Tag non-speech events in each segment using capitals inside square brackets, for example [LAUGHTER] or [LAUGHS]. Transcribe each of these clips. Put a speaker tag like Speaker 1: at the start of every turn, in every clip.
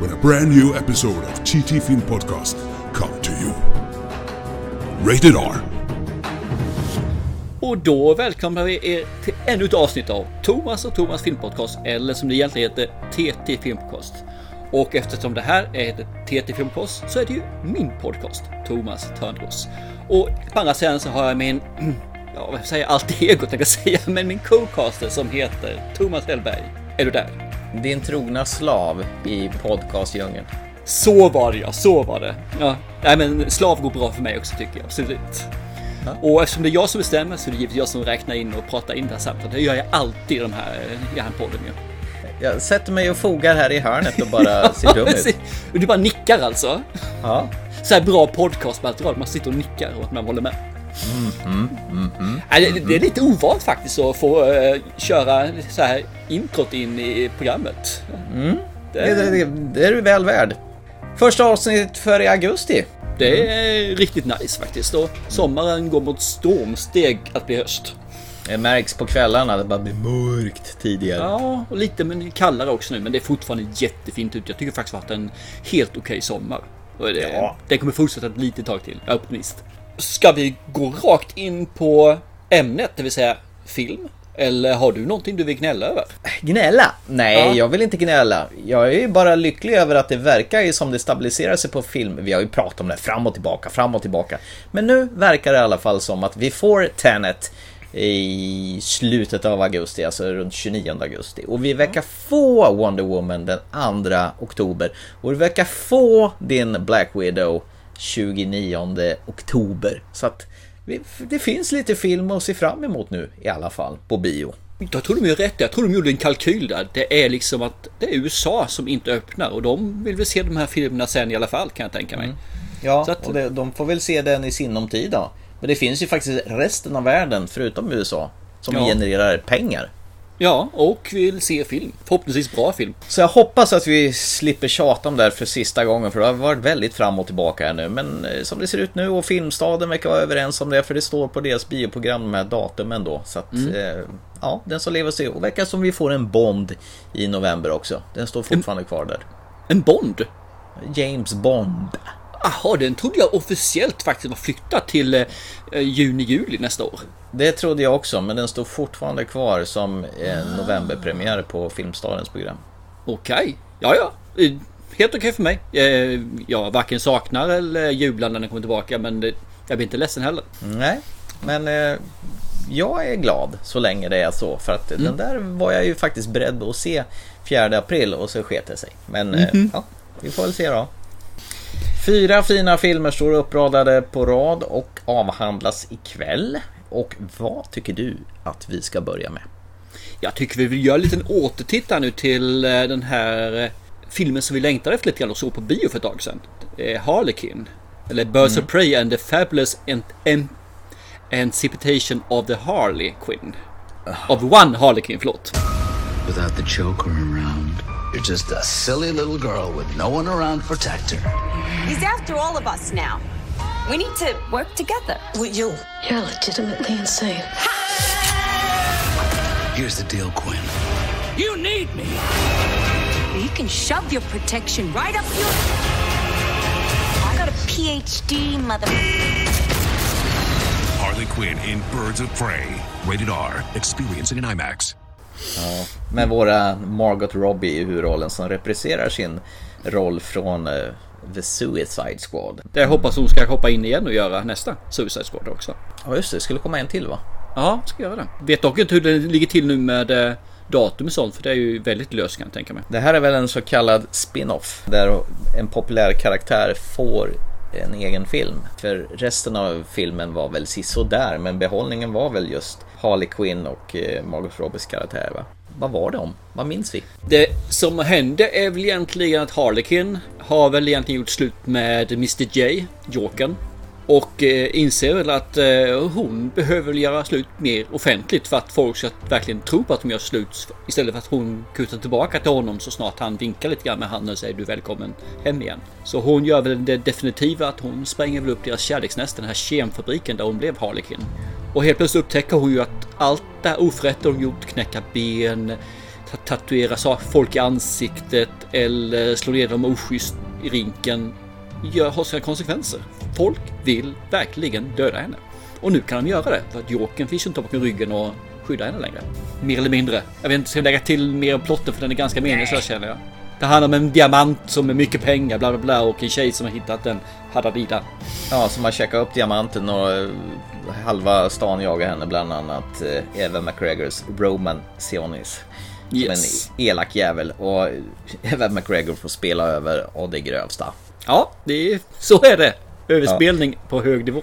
Speaker 1: when a brand new episode of TT Film Podcast come to you. Rated R.
Speaker 2: Och då välkomnar vi er till ännu ett avsnitt av Thomas och Thomas filmpodcast, eller som det egentligen heter TT Filmpodcast. Och eftersom det här är ett TT Filmpodcast så är det ju min podcast, Thomas Törnros. Och på andra sidan så har jag min, [CLEARS THROAT] ja vad säger jag, allt ego tänkte jag säga, men min co-caster som heter Thomas Hellberg. Är du där?
Speaker 3: Din trogna slav i podcastdjungeln.
Speaker 2: Så var det ja, så var det. Ja, nej men slav går bra för mig också tycker jag, absolut.
Speaker 3: Ja.
Speaker 2: Och eftersom det är jag som bestämmer så är det givetvis jag som räknar in och pratar in det här samtalet. Det gör jag alltid i de här, i den här podden ju.
Speaker 3: Jag sätter mig och fogar här i hörnet och bara ser dum [LAUGHS] ut.
Speaker 2: Du bara nickar alltså?
Speaker 3: Ja.
Speaker 2: Så här bra podcastmaterial, man sitter och nickar och att man håller med. Nej, det, det är lite ovant faktiskt att få eh, köra så här introt in i programmet.
Speaker 3: Det, det, det, det är du väl värd. Första avsnittet för i augusti.
Speaker 2: Det är riktigt nice faktiskt. Och sommaren går mot stormsteg att bli höst.
Speaker 3: Det märks på kvällarna det bara blir mörkt tidigare.
Speaker 2: Ja, och lite men kallare också nu. Men det är fortfarande jättefint ut. Jag tycker faktiskt att det har varit en helt okej sommar. Och det,
Speaker 3: Ja.
Speaker 2: det kommer fortsätta ett litet tag till. Jag är optimist. Ska vi gå rakt in på ämnet, det vill säga film? Eller har du någonting du vill gnälla över?
Speaker 3: Gnälla? Nej,
Speaker 2: Ja.
Speaker 3: jag vill inte gnälla. Jag är ju bara lycklig över att det verkar ju som det stabiliserar sig på film. Vi har ju pratat om det fram och tillbaka, fram och tillbaka. Men nu verkar det i alla fall som att vi får Tenet i slutet av augusti, alltså runt 29 augusti. Och vi verkar få Wonder Woman den 2 oktober. Och vi verkar få din Black Widow 29 oktober. Så att det finns lite film att se fram emot nu i alla fall, på bio.
Speaker 2: Jag tror de gör rätt. Jag tror de gjorde en kalkyl där. Det är liksom att det är USA som inte öppnar och de vill väl se de här filmerna sen i alla fall kan jag tänka mig.
Speaker 3: Ja,
Speaker 2: Så att-
Speaker 3: och det, de får väl se den i sinom tid då. Men det finns ju faktiskt resten av världen, förutom USA, som
Speaker 2: Ja.
Speaker 3: genererar pengar.
Speaker 2: Ja, och vill se film. Förhoppningsvis bra film.
Speaker 3: Så jag hoppas att vi slipper tjata om det här för sista gången, för det har varit väldigt fram och tillbaka här nu. Men eh, som det ser ut nu, och Filmstaden verkar vara överens om det, för det står på deras bioprogram de här datumen då. Så att, eh, ja, den som lever ser. Och verkar som vi får en Bond i november också. Den står fortfarande kvar där.
Speaker 2: En Bond.
Speaker 3: James Bond.
Speaker 2: Jaha, den trodde jag officiellt faktiskt var flyttad till eh, juni-juli nästa år.
Speaker 3: Det trodde jag också, men den står fortfarande kvar som en novemberpremiär på Filmstadens program.
Speaker 2: Okej, ja ja. Eh, Helt okej för mig. Eh, Jag varken saknar eller jublar när den kommer tillbaka, men jag blir inte ledsen heller.
Speaker 3: Nej, men eh, jag är glad så länge det är så. För att den där var jag ju faktiskt beredd att se 4 april och så sket det sig. Men eh, ja, vi får väl se då. Fyra fina filmer står uppradade på rad och avhandlas ikväll. Och vad tycker du att vi ska börja med?
Speaker 2: Jag tycker vi vill göra en liten återtitt nu till eh, den här eh, filmen som vi längtade efter lite grann och såg på bio för ett tag sedan. Eh, Harlequin. Eller Birds of Prey and the Fabulous Ant- Anticipation of the Harley Quinn. Of one Harlequin, förlåt.
Speaker 4: Without the choker around, you're just a silly little girl with no one around to protect her.
Speaker 5: He's after all of us now. We need to work together.
Speaker 6: With you.
Speaker 7: You're legitimately insane.
Speaker 4: Here's the deal, Quinn. You need me.
Speaker 5: You can shove your protection right up your. I got a PhD, mother.
Speaker 8: Harley Quinn in Birds of Prey. Rated R. Experience it in IMAX.
Speaker 3: Med våra Margot Robbie i huvudrollen som representerar sin roll från eh, The Suicide Squad.
Speaker 2: Det jag hoppas hon ska hoppa in igen och göra nästa Suicide Squad också.
Speaker 3: Ja just det, det skulle komma en till va?
Speaker 2: Ja, ska göra det. Vet dock inte hur det ligger till nu med eh, datum och sånt, för det är ju väldigt löst kan jag tänka mig.
Speaker 3: Det här är väl en så kallad spin-off där en populär karaktär får en egen film. För resten av filmen var väl där men behållningen var väl just Harley Quinn och eh, Margot Robbies karaktär va? Vad var det om? Vad minns vi?
Speaker 2: Det som hände är väl egentligen att Harlequin har väl egentligen gjort slut med Mr J, Jokern. Och eh, inser väl att eh, hon behöver göra slut mer offentligt för att folk ska verkligen tro på att de gör slut. Istället för att hon kutar tillbaka till honom så snart han vinkar lite grann med handen och säger du är välkommen hem igen. Så hon gör väl det definitiva att hon spränger väl upp deras kärleksnäst, den här kemfabriken där hon blev Harlequin. Och helt plötsligt upptäcker hon ju att allt det här oförrätter hon gjort, knäcka ben, tatuera folk i ansiktet eller slå ner dem oschysst i rinken gör, har sina konsekvenser. Folk vill verkligen döda henne. Och nu kan de göra det för att Jokern finns ju inte bakom ryggen och skydda henne längre. Mer eller mindre. Jag vet inte, ska jag lägga till mer om plotten för den är ganska meningslös känner jag. Det handlar om en diamant som är mycket pengar, bla bla bla och en tjej som har hittat den. Hadadida.
Speaker 3: Ja, som har checkat upp diamanten och eh, halva stan jagar henne, bland annat eh, Eva McGregors Roman Sionis. Yes. Som en elak jävel och [LAUGHS] Eva McGregor får spela över och det grövsta.
Speaker 2: Ja, det är, så är det. Överspelning ja. på hög nivå.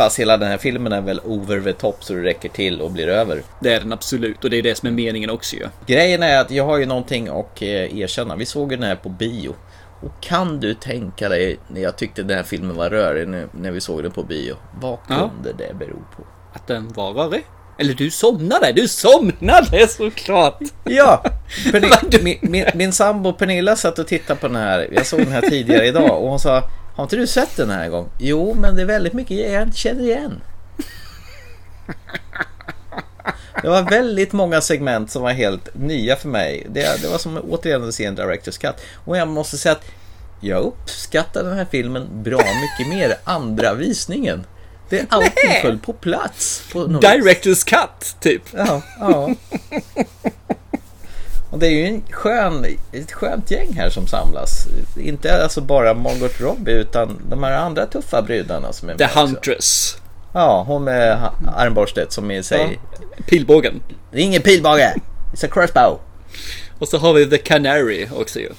Speaker 3: Fast hela den här filmen är väl over the top så det räcker till och blir över.
Speaker 2: Det är den absolut och det är det som är meningen också ju.
Speaker 3: Grejen är att jag har ju någonting att eh, erkänna. Vi såg den här på bio. Och kan du tänka dig när jag tyckte den här filmen var rörig när vi såg den på bio. Vad kunde ja. det bero på?
Speaker 2: Att den var rörig? Eller du somnade, du somnade [LAUGHS] såklart!
Speaker 3: Ja! [LAUGHS] min, min, min sambo Pernilla satt och tittade på den här, jag såg den här tidigare idag och hon sa Har inte du sett den här gång? Jo, men det är väldigt mycket jag inte känner igen. Det var väldigt många segment som var helt nya för mig. Det, det var som återigen att se en Directors Cut. Och jag måste säga att jag uppskattar den här filmen bra mycket mer andra visningen. Det är allting föll på plats. På
Speaker 2: Directors cut, typ.
Speaker 3: Ja, ja. Det är ju en skön, ett skönt gäng här som samlas. Inte alltså bara Margot Robbie utan de här andra tuffa brudarna som är
Speaker 2: med The Huntress. Också.
Speaker 3: Ja, hon med armborstet som i sig... Ja.
Speaker 2: Pilbågen.
Speaker 3: Det är ingen pilbåge! It's a crossbow.
Speaker 2: Och så har vi The Canary också ju.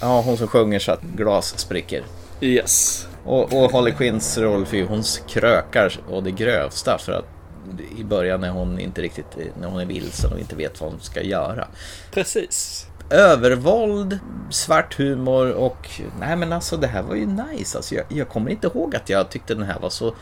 Speaker 3: Ja, hon som sjunger så att glas spricker.
Speaker 2: Yes.
Speaker 3: Och, och Holly Quinns roll, för hon krökar och det grövsta för att i början när hon inte riktigt, när hon är vilsen och inte vet vad hon ska göra.
Speaker 2: Precis.
Speaker 3: Övervåld, svart humor och nej men alltså det här var ju nice. Alltså, jag, jag kommer inte ihåg att jag tyckte den här var så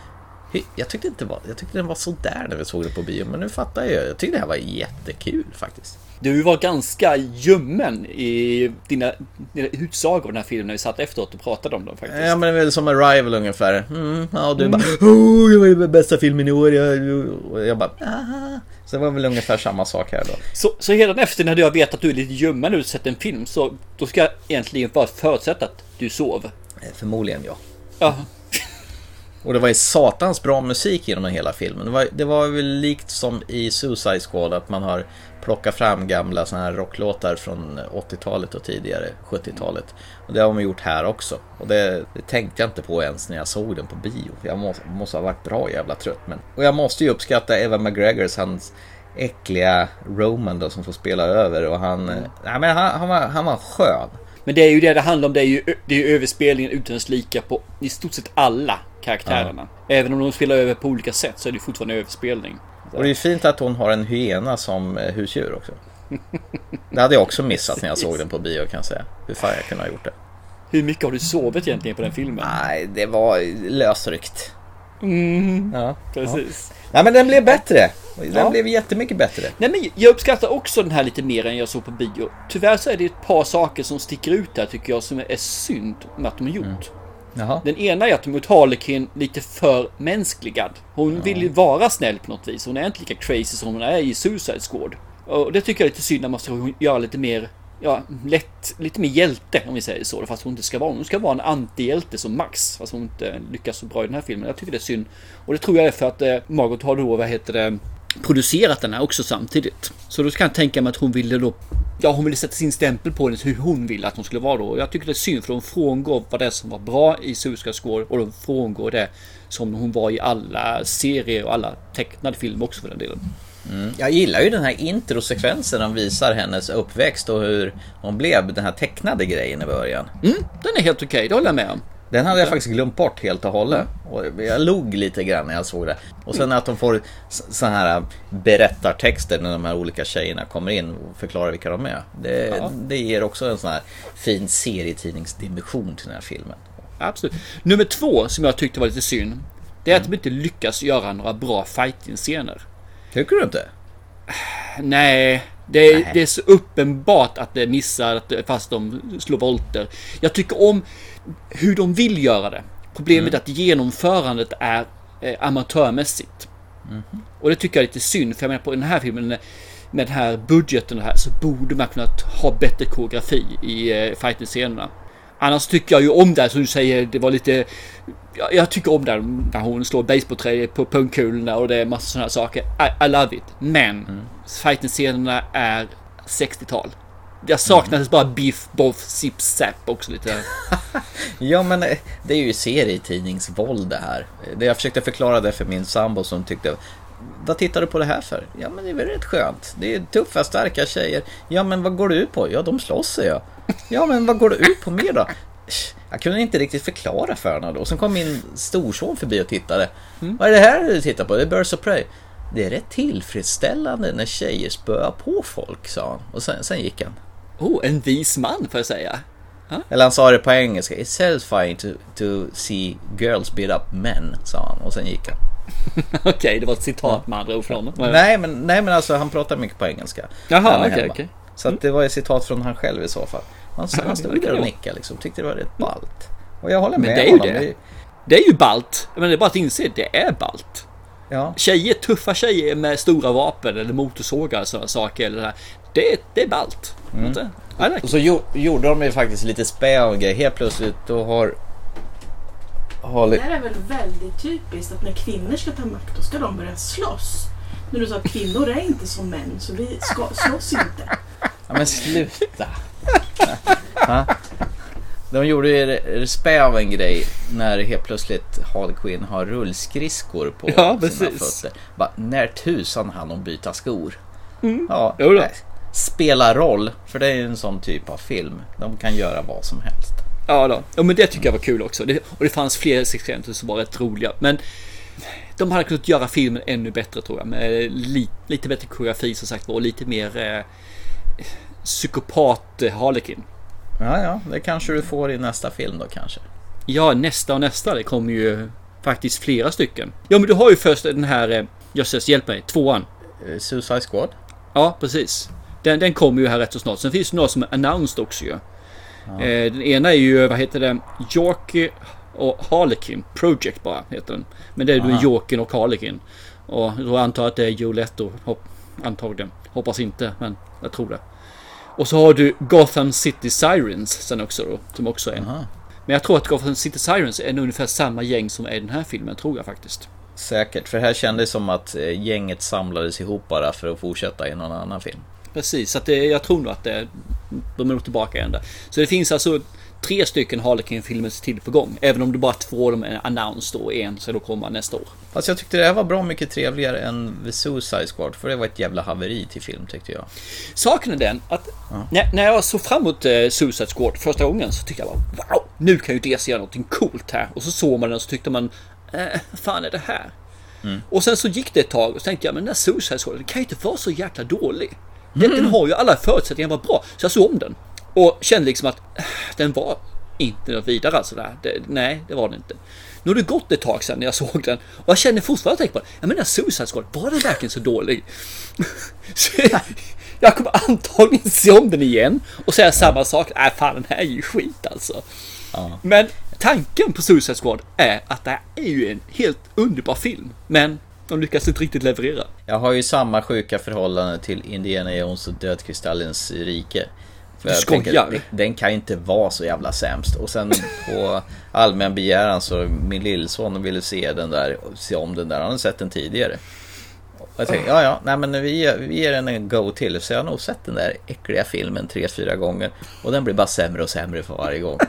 Speaker 3: jag tyckte, inte var, jag tyckte den var sådär när vi såg den på bio, men nu fattar jag. Jag tyckte det här var jättekul faktiskt.
Speaker 2: Du var ganska ljummen i dina, dina utsagor av den här filmen när vi satt efteråt och pratade om dem faktiskt.
Speaker 3: Ja men det är väl som Arrival ungefär. Mm, ja, och du mm. bara oh, det var ju bästa filmen i år. Jag, och jag bara Aha. Så det var väl ungefär samma sak här då.
Speaker 2: Så, så redan efter när du har vetat att du är lite ljummen när du sett en film så då ska jag egentligen bara förutsätta att du sov?
Speaker 3: Eh, förmodligen ja.
Speaker 2: Ja.
Speaker 3: Och det var ju satans bra musik genom hela filmen. Det var, det var väl likt som i Suicide Squad att man har plocka fram gamla såna här rocklåtar från 80-talet och tidigare, 70-talet. Och det har man gjort här också. Och det, det, tänkte jag inte på ens när jag såg den på bio. Jag måste, måste ha varit bra jävla trött. Men... Och jag måste ju uppskatta Eva McGregors, hans äckliga Roman då som får spela över. Och han, mm. nej, men han, han, var, han var skön.
Speaker 2: Men det är ju det det handlar om. Det är ju, det är överspelningen utan dess lika på i stort sett alla karaktärerna. Ja. Även om de spelar över på olika sätt så är det fortfarande överspelning.
Speaker 3: Och det är fint att hon har en hyena som eh, husdjur också. [LAUGHS] Det hade jag också missat när jag såg den på bio kan jag säga. Hur fan jag kunde ha gjort det.
Speaker 2: Hur mycket har du sovit egentligen på den filmen?
Speaker 3: Nej, det var lösryckt.
Speaker 2: Mm, ja, precis.
Speaker 3: Ja. Nej men den blev bättre. Den ja. blev jättemycket bättre.
Speaker 2: Nej men jag uppskattar också den här lite mer än jag såg på bio. Tyvärr så är det ett par saker som sticker ut där tycker jag som är synd med att de har gjort. Mm. Jaha. Den ena är att de gjort Harlequin lite för mänskligad. Hon ja. vill vara snäll på något vis. Hon är inte lika crazy som hon är i Suicide Squad. Och det tycker jag är lite synd. Man måste göra lite mer ja, lätt, lite mer hjälte om vi säger så. Fast hon inte ska vara. Hon ska vara en antihjälte som Max. Fast hon inte lyckas så bra i den här filmen. Jag tycker det är synd. Och det tror jag är för att eh, Margot har då, vad heter det, producerat den här också samtidigt. Så då kan jag tänka mig att hon ville då Ja, hon ville sätta sin stämpel på henne hur hon ville att hon skulle vara då. Jag tycker det är synd för hon frångår vad det som var bra i Suicide Squad och de frångår det som hon var i alla serier och alla tecknade filmer också för den delen.
Speaker 3: Mm. Jag gillar ju den här introsekvensen de visar hennes uppväxt och hur hon blev den här tecknade grejen i början.
Speaker 2: Mm, den är helt okej, okay, det håller jag med om.
Speaker 3: Den hade jag faktiskt glömt bort helt och hållet. Och jag log lite grann när jag såg det. Och sen att de får så här berättartexter när de här olika tjejerna kommer in och förklarar vilka de är. Det,
Speaker 2: Ja.
Speaker 3: det ger också en sån här fin serietidningsdimension till den här filmen.
Speaker 2: Absolut. Nummer två som jag tyckte var lite synd. Det är att de inte lyckas göra några bra fighting-scener.
Speaker 3: Tycker du inte?
Speaker 2: Nej, det är, det är så uppenbart att det missar fast de slår volter. Jag tycker om hur de vill göra det. Problemet är att genomförandet är eh, amatörmässigt. Och det tycker jag är lite synd, för jag menar på den här filmen med den här budgeten och det här så borde man kunnat ha bättre koreografi i eh, fighting-scenerna. Annars tycker jag ju om det här, som du säger, det var lite... Jag, jag tycker om det här när hon slår basebollträ på pungkulorna och det är massa sådana här saker. I, I love it. Men fighting-scenerna är 60-tal. Jag saknades bara biff, boff, zip, zap också lite. [LAUGHS]
Speaker 3: Ja men eh, det är ju serietidningsvåld det här. Det jag försökte förklara det för min sambo som tyckte vad tittar du på det här för? Ja men det är väl rätt skönt. Det är tuffa starka tjejer. Ja men vad går du ut på? Ja de slåss säger jag. [LAUGHS] Ja men vad går du ut på mer då? Jag kunde inte riktigt förklara för henne då. Sen kom min storson förbi och tittade. Vad är det här du tittar på? Det är Birds of Prey. Det är rätt tillfredsställande när tjejer spöar på folk, sa han. Och sen, sen gick han.
Speaker 2: Oh, en vis man får jag säga.
Speaker 3: Eller han sa det på engelska. It's satisfying to, to see girls beat up men, sa han. Och sen gick han. [LAUGHS]
Speaker 2: Okej, det var ett citat med andra ord från honom.
Speaker 3: Nej men, nej men alltså han pratar mycket på engelska.
Speaker 2: Jaha, okej,
Speaker 3: hemma.
Speaker 2: okej.
Speaker 3: Så att det var ett citat från han själv i så fall. Han, han stod där och nickade liksom. Tyckte det var rätt ballt. Och jag håller
Speaker 2: Men
Speaker 3: med
Speaker 2: det är ju
Speaker 3: honom.
Speaker 2: det. Det är ju balt. Men det är bara att inse, det är balt.
Speaker 3: Ja.
Speaker 2: Tjejer, tuffa tjejer med stora vapen eller motorsågar och sådana saker. Eller det, här. det, det är balt. Inte? I like
Speaker 3: Och så jo, gjorde de ju faktiskt lite spä och grejer. Helt plötsligt då har... har
Speaker 6: Det här är väl väldigt typiskt att när kvinnor ska ta makt då ska de börja slåss. När du sa att kvinnor är inte som män så vi ska, slåss inte.
Speaker 3: Ja men sluta. [LAUGHS] Ja. De gjorde spä av en grej när helt plötsligt Harley Quinn har rullskridskor på
Speaker 2: Ja,
Speaker 3: sina
Speaker 2: precis.
Speaker 3: fötter. Bara, när tusan hann de byta skor? Ja,
Speaker 2: Mm.
Speaker 3: Nej. Spela roll, för det är ju en sån typ av film. De kan göra vad som helst.
Speaker 2: Ja, då. ja men det tycker jag var kul också. Det, och det fanns fler sekvenser som var rätt roliga. Men de hade kunnat göra filmen ännu bättre tror jag. Med li, lite bättre koreografi som sagt var och lite mer eh, psykopat eh, Harlequin.
Speaker 3: Ja, ja, det kanske du får i nästa film då kanske.
Speaker 2: Ja, nästa och nästa. Det kommer ju faktiskt flera stycken. Ja, men du har ju först den här, eh, jösses hjälp mig, tvåan.
Speaker 3: Eh, Suicide Squad.
Speaker 2: Ja, precis. Den, den kommer ju här rätt så snart. Sen finns det några som är announced också ju. Eh, den ena är ju, vad heter den? Yorkie och Harlequin Project bara heter den. Men det är ju. Yorkin och Harlequin. Och då antar jag att det är Joe Leto. Hopp, antagligen. Hoppas inte, men jag tror det. Och så har du Gotham City Sirens sen också då. Som också är en.
Speaker 3: Aha.
Speaker 2: Men jag tror att Gotham City Sirens är ungefär samma gäng som är i den här filmen, tror jag faktiskt.
Speaker 3: Säkert, för här kändes det som att eh, gänget samlades ihop bara för att fortsätta i någon annan film.
Speaker 2: Precis, så att det, jag tror nog att det, de är nog tillbaka igen där. Så det finns alltså tre stycken Harlequin-filmer till på gång. Även om det bara två av dem är announced och en ska då komma nästa år.
Speaker 3: Fast jag tyckte det här var bra mycket trevligare än The Suicide Squad, för det var ett jävla haveri till film tyckte jag.
Speaker 2: Saken är den att när, när jag såg fram emot eh, Suicide Squad första gången så tyckte jag bara wow, nu kan ju DC göra någonting coolt här. Och så såg man den och så tyckte man, eh, fan är det här? Och sen så gick det ett tag och så tänkte jag, men den här Suicide Squad, den kan ju inte vara så jäkla dålig. Den, den har ju alla förutsättningar att vara bra. Så jag såg om den. Och kände liksom att eh, den var inte något vidare alltså. Där. Det, nej, det var den inte. Nu har det gått ett tag sedan jag såg den. Och jag känner fortfarande tänkt på den. Jag menar Suicide Squad, var den verkligen så dålig? [LAUGHS] Så jag kommer antagligen se om den igen och säga samma sak. Nej, fan den här är ju skit alltså. Men tanken på Suicide Squad är att det här är ju en helt underbar film. Men de lyckas inte riktigt leverera.
Speaker 3: Jag har ju samma sjuka förhållande till Indiana Jones och Dödkristallens rike.
Speaker 2: Du
Speaker 3: jag tänker,
Speaker 2: skojar.
Speaker 3: den- Den kan ju inte vara så jävla sämst. Och sen på [LAUGHS] allmän begäran så min lillson ville se den där, se om den där. Han har sett den tidigare. Och jag tänkte, ja ja, nej men vi, vi ger den en go till. Så jag har nog sett den där äckliga filmen tre, fyra gånger. Och den blir bara sämre och sämre för varje gång. [LAUGHS]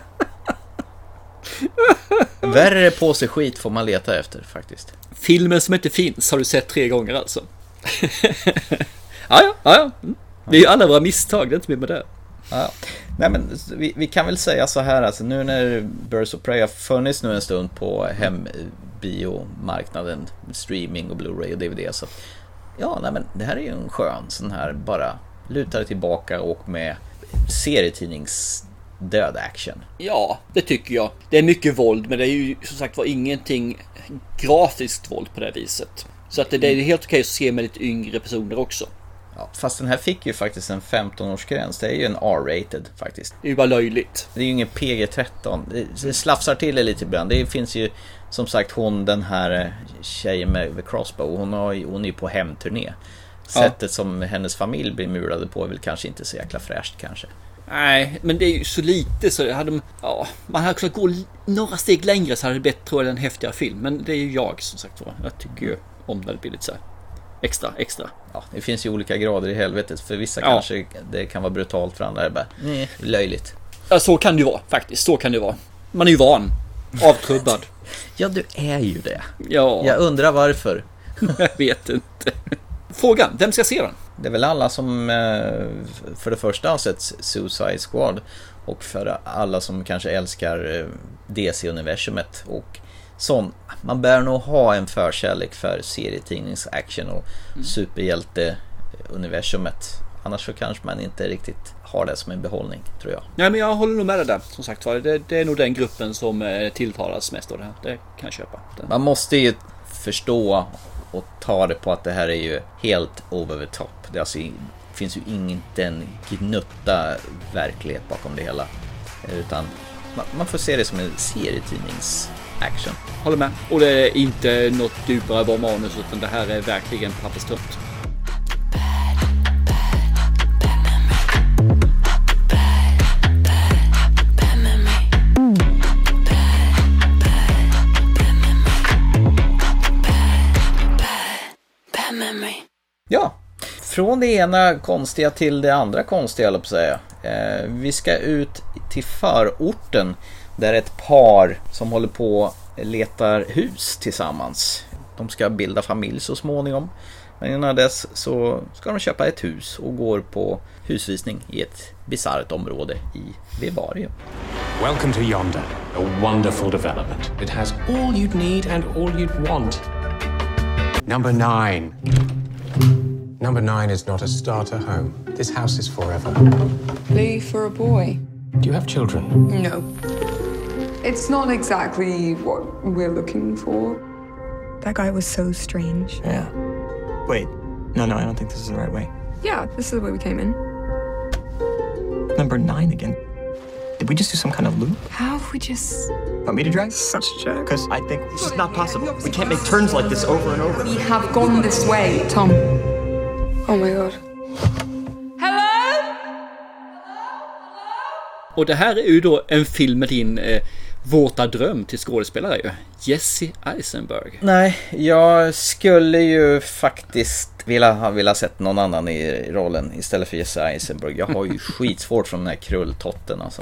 Speaker 3: Värre på sig skit får man leta efter faktiskt.
Speaker 2: Filmen som inte finns har du sett tre gånger alltså. [LAUGHS] ja, ja, ja, ja. Mm. Det är ju alla våra misstag, det är inte mer med det.
Speaker 3: Ja. Nej men vi, vi kan väl säga så här alltså nu när Birds of Prey har funnits nu en stund på hembiomarknaden, streaming och Blu-ray och DVD så ja, nej men det här är ju en skön sån här bara luta dig tillbaka och med serietidnings död action.
Speaker 2: Ja, det tycker jag. Det är mycket våld, men det är ju som sagt var ingenting grafiskt våld på det viset. Så att det, det är helt okej att se med lite yngre personer också.
Speaker 3: Ja, fast den här fick ju faktiskt en 15-årsgräns. Det är ju en R-rated faktiskt.
Speaker 2: Det är ju bara löjligt.
Speaker 3: Det är ju ingen PG-13. Det, det slafsar till det lite ibland. Det finns ju som sagt hon den här eh, tjejen med The Crossbow. Hon, har, hon är ju på hemturné. Sättet ja. som hennes familj blir mulade på är väl kanske inte så jäkla fräscht kanske.
Speaker 2: Nej, men det är ju så lite så hade, ja, man hade kunnat gå några steg längre så hade det blivit tror jag en häftigare film. Men det är ju jag som sagt var. Jag tycker ju om när det blir lite så här extra, extra.
Speaker 3: Ja, det finns ju olika grader i helvetet. För vissa ja. kanske det kan vara brutalt, för andra är det bara nej, löjligt.
Speaker 2: Ja, så kan det ju vara faktiskt. Så kan det vara. Man är ju van. Avtrubbad.
Speaker 3: ja, du är ju det.
Speaker 2: Ja.
Speaker 3: Jag undrar varför. [LAUGHS]
Speaker 2: jag vet inte. Frågan, vem ska se den?
Speaker 3: Det är väl alla som eh, för det första har sett Suicide Squad och för alla som kanske älskar eh, DC-universumet och sån. Man bör nog ha en förkärlek för serietidningsaction och mm. superhjälte-universumet. Annars så kanske man inte riktigt har det som en behållning, tror jag.
Speaker 2: Nej, men jag håller nog med dig där. Som sagt var, det, det, är nog den gruppen som eh, tilltalas mest av det här. Det kan jag köpa.
Speaker 3: Man måste ju förstå och ta det på att det här är ju helt over the top. Det alltså, finns ju inte en gnutta verklighet bakom det hela. Utan man, man får se det som en Action,
Speaker 2: Håller med. Och det är inte något djupare var manus utan det här är verkligen papperstrunt.
Speaker 3: Ja, från det ena konstiga till det andra konstiga, jag på att säga. Eh, vi ska ut till förorten där ett par som håller på letar hus tillsammans. De ska bilda familj så småningom. Men innan dess så ska de köpa ett hus och går på husvisning i ett bisarrt område i Vivarium.
Speaker 9: Welcome to Yonder, a wonderful development. It has all you'd need and all you'd want. Number nine. Number nine is not a starter home. This house is forever.
Speaker 10: Lee for a boy.
Speaker 9: Do you have children?
Speaker 10: No. It's not exactly what we're looking for.
Speaker 11: That guy was so strange.
Speaker 12: Yeah. Wait. No, no, I don't think this is the right way.
Speaker 10: Yeah, this is the way we came in.
Speaker 12: Number nine again. Did we just do some kind of loop?
Speaker 10: How have we just...
Speaker 12: Want me to drive?
Speaker 10: Such a jerk.
Speaker 12: Because I think this is not possible. We can't make turns like this over and over.
Speaker 10: We have gone this way, Tom. Oh my god. Hello?
Speaker 2: Och det här är ju då en film med din eh, våta dröm till skådespelare ju. Jesse Eisenberg.
Speaker 3: Nej, jag skulle ju faktiskt vilja ha vilja sett någon annan i rollen istället för Jesse Eisenberg. Jag har ju [LAUGHS] skitsvårt från den här krulltotten alltså.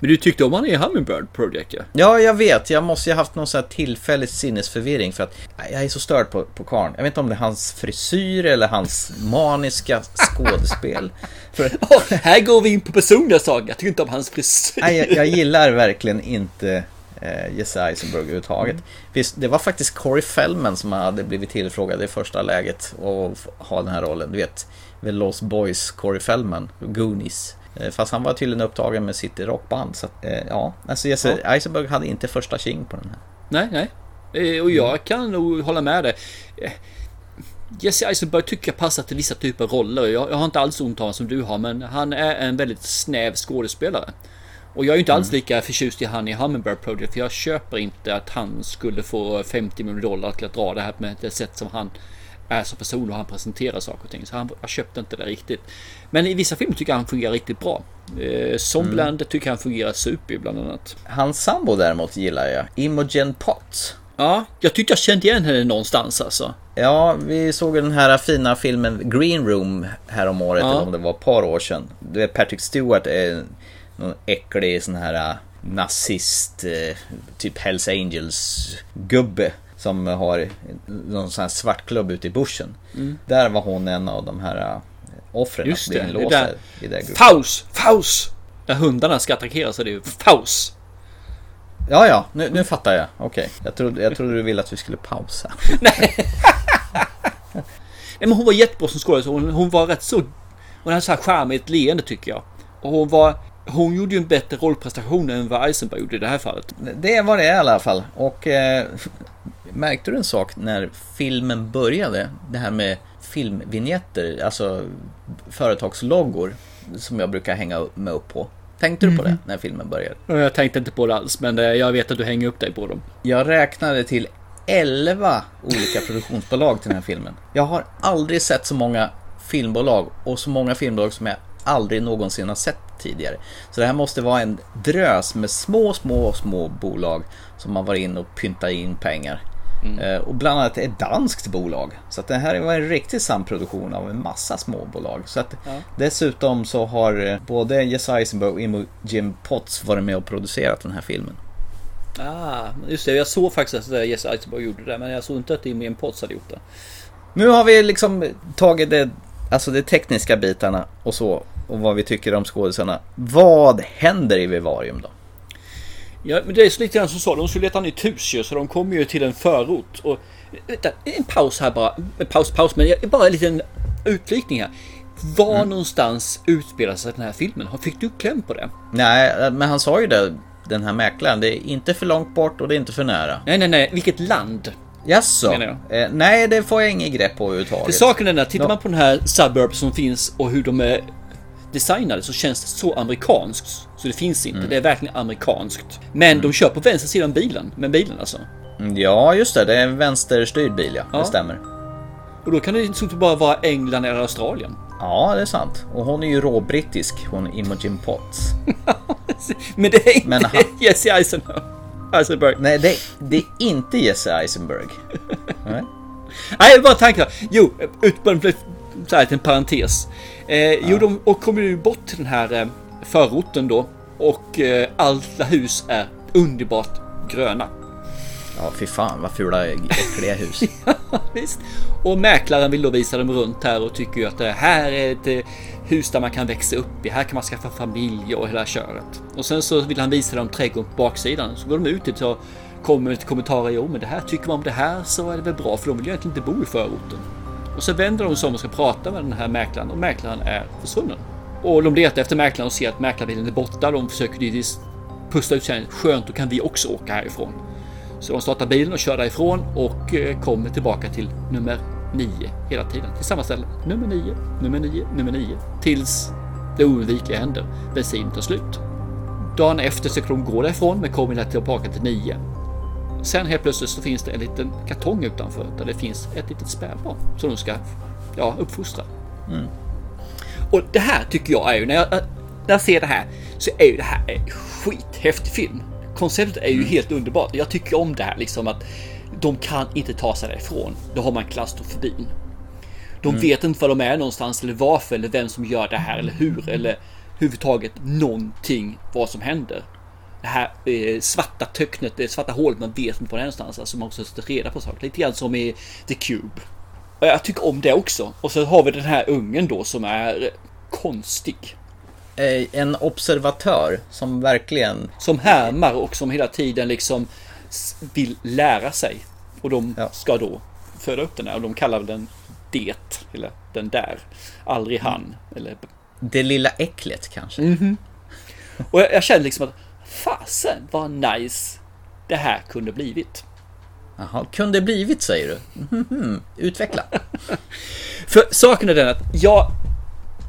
Speaker 2: Men du tyckte om han i Hummingbird Project ja?
Speaker 3: Ja, jag vet. Jag måste ju haft någon sån här tillfällig sinnesförvirring för att jag är så störd på, på karn. Jag vet inte om det är hans frisyr eller hans maniska skådespel. [LAUGHS]
Speaker 2: för... oh, här går vi in på personliga saker. Jag tycker inte om hans frisyr.
Speaker 3: Nej, jag, jag gillar verkligen inte eh, Jesse Eisenberg överhuvudtaget. Mm. Visst, det var faktiskt Corey Feldman som hade blivit tillfrågad i första läget att ha den här rollen. Du vet, The Lost Boys, Corey Feldman, Goonies. Eh, fast han var tydligen upptagen med sitt rockband. Så att, eh, ja, alltså Jesse ja. Eisenberg hade inte första king på den här.
Speaker 2: Nej, nej. Eh, och jag kan nog hålla med dig. Jesse Eisenberg tycker jag passar till vissa typer av roller. Jag, jag har inte alls ont av honom som du har, men han är en väldigt snäv skådespelare. Och jag är ju inte mm. alls lika förtjust i han i Hummingbird Project, för jag köper inte att han skulle få 50 miljoner dollar till att dra det här med det sätt som han är som person och han presenterar saker och ting. Så han, köpte inte det riktigt. Men i vissa filmer tycker jag han fungerar riktigt bra. Eh, Zombland mm. tycker han fungerar super bland annat.
Speaker 3: Hans sambo däremot gillar jag. Imogen Potts.
Speaker 2: Ja, jag tyckte jag kände igen henne någonstans alltså.
Speaker 3: Ja, vi såg den här fina filmen Green Room här om året, ja. eller om det var ett par år sedan. Du vet, Patrick Stewart är någon äcklig sån här nazist, eh, typ Hells Angels gubbe som har någon sån här svartklubb ute i bushen. Mm. Där var hon en av de här offren
Speaker 2: Just det, det är där.
Speaker 3: i det.
Speaker 2: Faus! Faus! När hundarna ska attackera så är det Faus!
Speaker 3: Ja, ja, nu, nu fattar jag. Okej, jag, trodde, jag trodde du ville att vi skulle pausa. [LAUGHS]
Speaker 2: Nej, men hon var jättebra som skådis. Hon, hon var rätt så... Hon hade så här charmigt leende tycker jag. Och hon var... Hon gjorde ju en bättre rollprestation än vad Eisenberg gjorde i det här fallet.
Speaker 3: Det var det i alla fall. Och eh, märkte du en sak när filmen började? Det här med filmvinjetter, alltså företagsloggor som jag brukar hänga mig upp på. Tänkte du på det när filmen började?
Speaker 2: Jag tänkte inte på det alls, men eh, jag vet att du hänger upp dig på dem.
Speaker 3: Jag räknade till 11 olika [LAUGHS] produktionsbolag till den här filmen. Jag har aldrig sett så många filmbolag och så många filmbolag som jag aldrig någonsin har sett tidigare. Så det här måste vara en drös med små, små, små bolag som har varit in och pyntat in pengar. Eh, Och bland annat ett danskt bolag. Så att det här var en riktig samproduktion av en massa småbolag. Så att Dessutom så har eh, både Jesse Eisenberg och Imogen Potts varit med och producerat den här filmen.
Speaker 2: Ah, just det. Jag såg faktiskt att Jesse Eisenberg gjorde det, men jag såg inte att Damien Potts hade gjort det.
Speaker 3: Nu har vi liksom tagit det, alltså de tekniska bitarna och så och vad vi tycker om skådisarna. Vad händer i Vivarium då?
Speaker 2: Ja, men det är så lite grann som så. De skulle leta nytt hus ju, så de kommer ju till en förort. Och, vänta, en paus här bara. En paus, paus, men jag- bara en liten utvikning här. Var någonstans utspelar sig den här filmen? Fick du kläm på det?
Speaker 3: Nej, men han sa ju det, den här mäklaren. Det är inte för långt bort och det är inte för nära.
Speaker 2: Nej, nej, nej. Vilket land?
Speaker 3: Jaså? Eh, nej, det får jag inget grepp på överhuvudtaget.
Speaker 2: För saken är den att tittar man på den här suburb som finns och hur de är designade så känns det så amerikanskt. Så det finns inte. Det är verkligen amerikanskt. Men de kör på vänster sida om bilen. Med bilen alltså.
Speaker 3: Mm, Ja, just det. Det är en vänsterstyrd bil, ja.
Speaker 2: Ja.
Speaker 3: Det stämmer.
Speaker 2: Och då kan det inte bara vara England eller Australien.
Speaker 3: Ja, det är sant. Och hon är ju råbrittisk, hon Imogen Potts. [LAUGHS]
Speaker 2: Men det är inte
Speaker 3: Men han-
Speaker 2: Jesse Eisenberg. Eisenberg.
Speaker 3: Nej, det, det är inte Jesse Eisenberg. [LAUGHS] Nej.
Speaker 2: Nej, bara tankar. Jo, ut på en så här, en parentes. Eh, Jo, de och kommer ju bort till den här eh, förorten då. Och eh, alla hus är underbart gröna.
Speaker 3: Ja, fy fan vad fula, äckliga hus. [LAUGHS]
Speaker 2: Visst. Och mäklaren vill då visa dem runt här och tycker ju att det här är ett eh, hus där man kan växa upp i. Här kan man skaffa familj och hela köret. Och sen så vill han visa dem trädgården på baksidan. Så går de ut dit och kommer med kommentarer. Jo, men det här tycker man om det här så är det väl bra för de vill ju egentligen inte bo i förorten. Och så vänder de sig om och ska prata med den här mäklaren och mäklaren är försvunnen. Och de letar efter mäklaren och ser att mäklarbilen är borta. De försöker givetvis pusta ut sig. Skönt, då kan vi också åka härifrån. Så de startar bilen och kör därifrån och eh, kommer tillbaka till nummer 9 hela tiden. Till samma ställe. Nummer 9, nummer 9, nummer 9. Tills det oundvikliga händer. Bensinen tar slut. Dagen efter så kan de gå därifrån men kommer tillbaka till 9. Sen helt plötsligt så finns det en liten kartong utanför där det finns ett litet spädbarn som de ska ja, uppfostra.
Speaker 3: Mm.
Speaker 2: Och det här tycker jag är ju, när jag, när jag ser det här, så är ju det här en skithäftig film. Konceptet är ju helt underbart. Jag tycker om det här liksom att de kan inte ta sig därifrån. Då har man klaustrofobin. De
Speaker 3: Mm.
Speaker 2: vet inte var de är någonstans eller varför eller vem som gör det här eller hur eller överhuvudtaget någonting vad som händer. Det här eh, svarta töcknet, det svarta hålet, man vet inte var det är någonstans. Alltså man måste reda på saker. Lite grann som i The Cube. Och jag tycker om det också. Och så har vi den här ungen då som är konstig.
Speaker 3: Eh, En observatör som verkligen...
Speaker 2: Som härmar och som hela tiden liksom vill lära sig. Och de ska då föda upp den här och de kallar den det. Eller den där. Aldrig han. Eller...
Speaker 3: Det lilla äcklet kanske.
Speaker 2: Mhm. Och jag, jag kände liksom att fasen vad nice det här kunde blivit.
Speaker 3: Jaha, kunde blivit säger du? Mhm, Utveckla.
Speaker 2: För saken är den att jag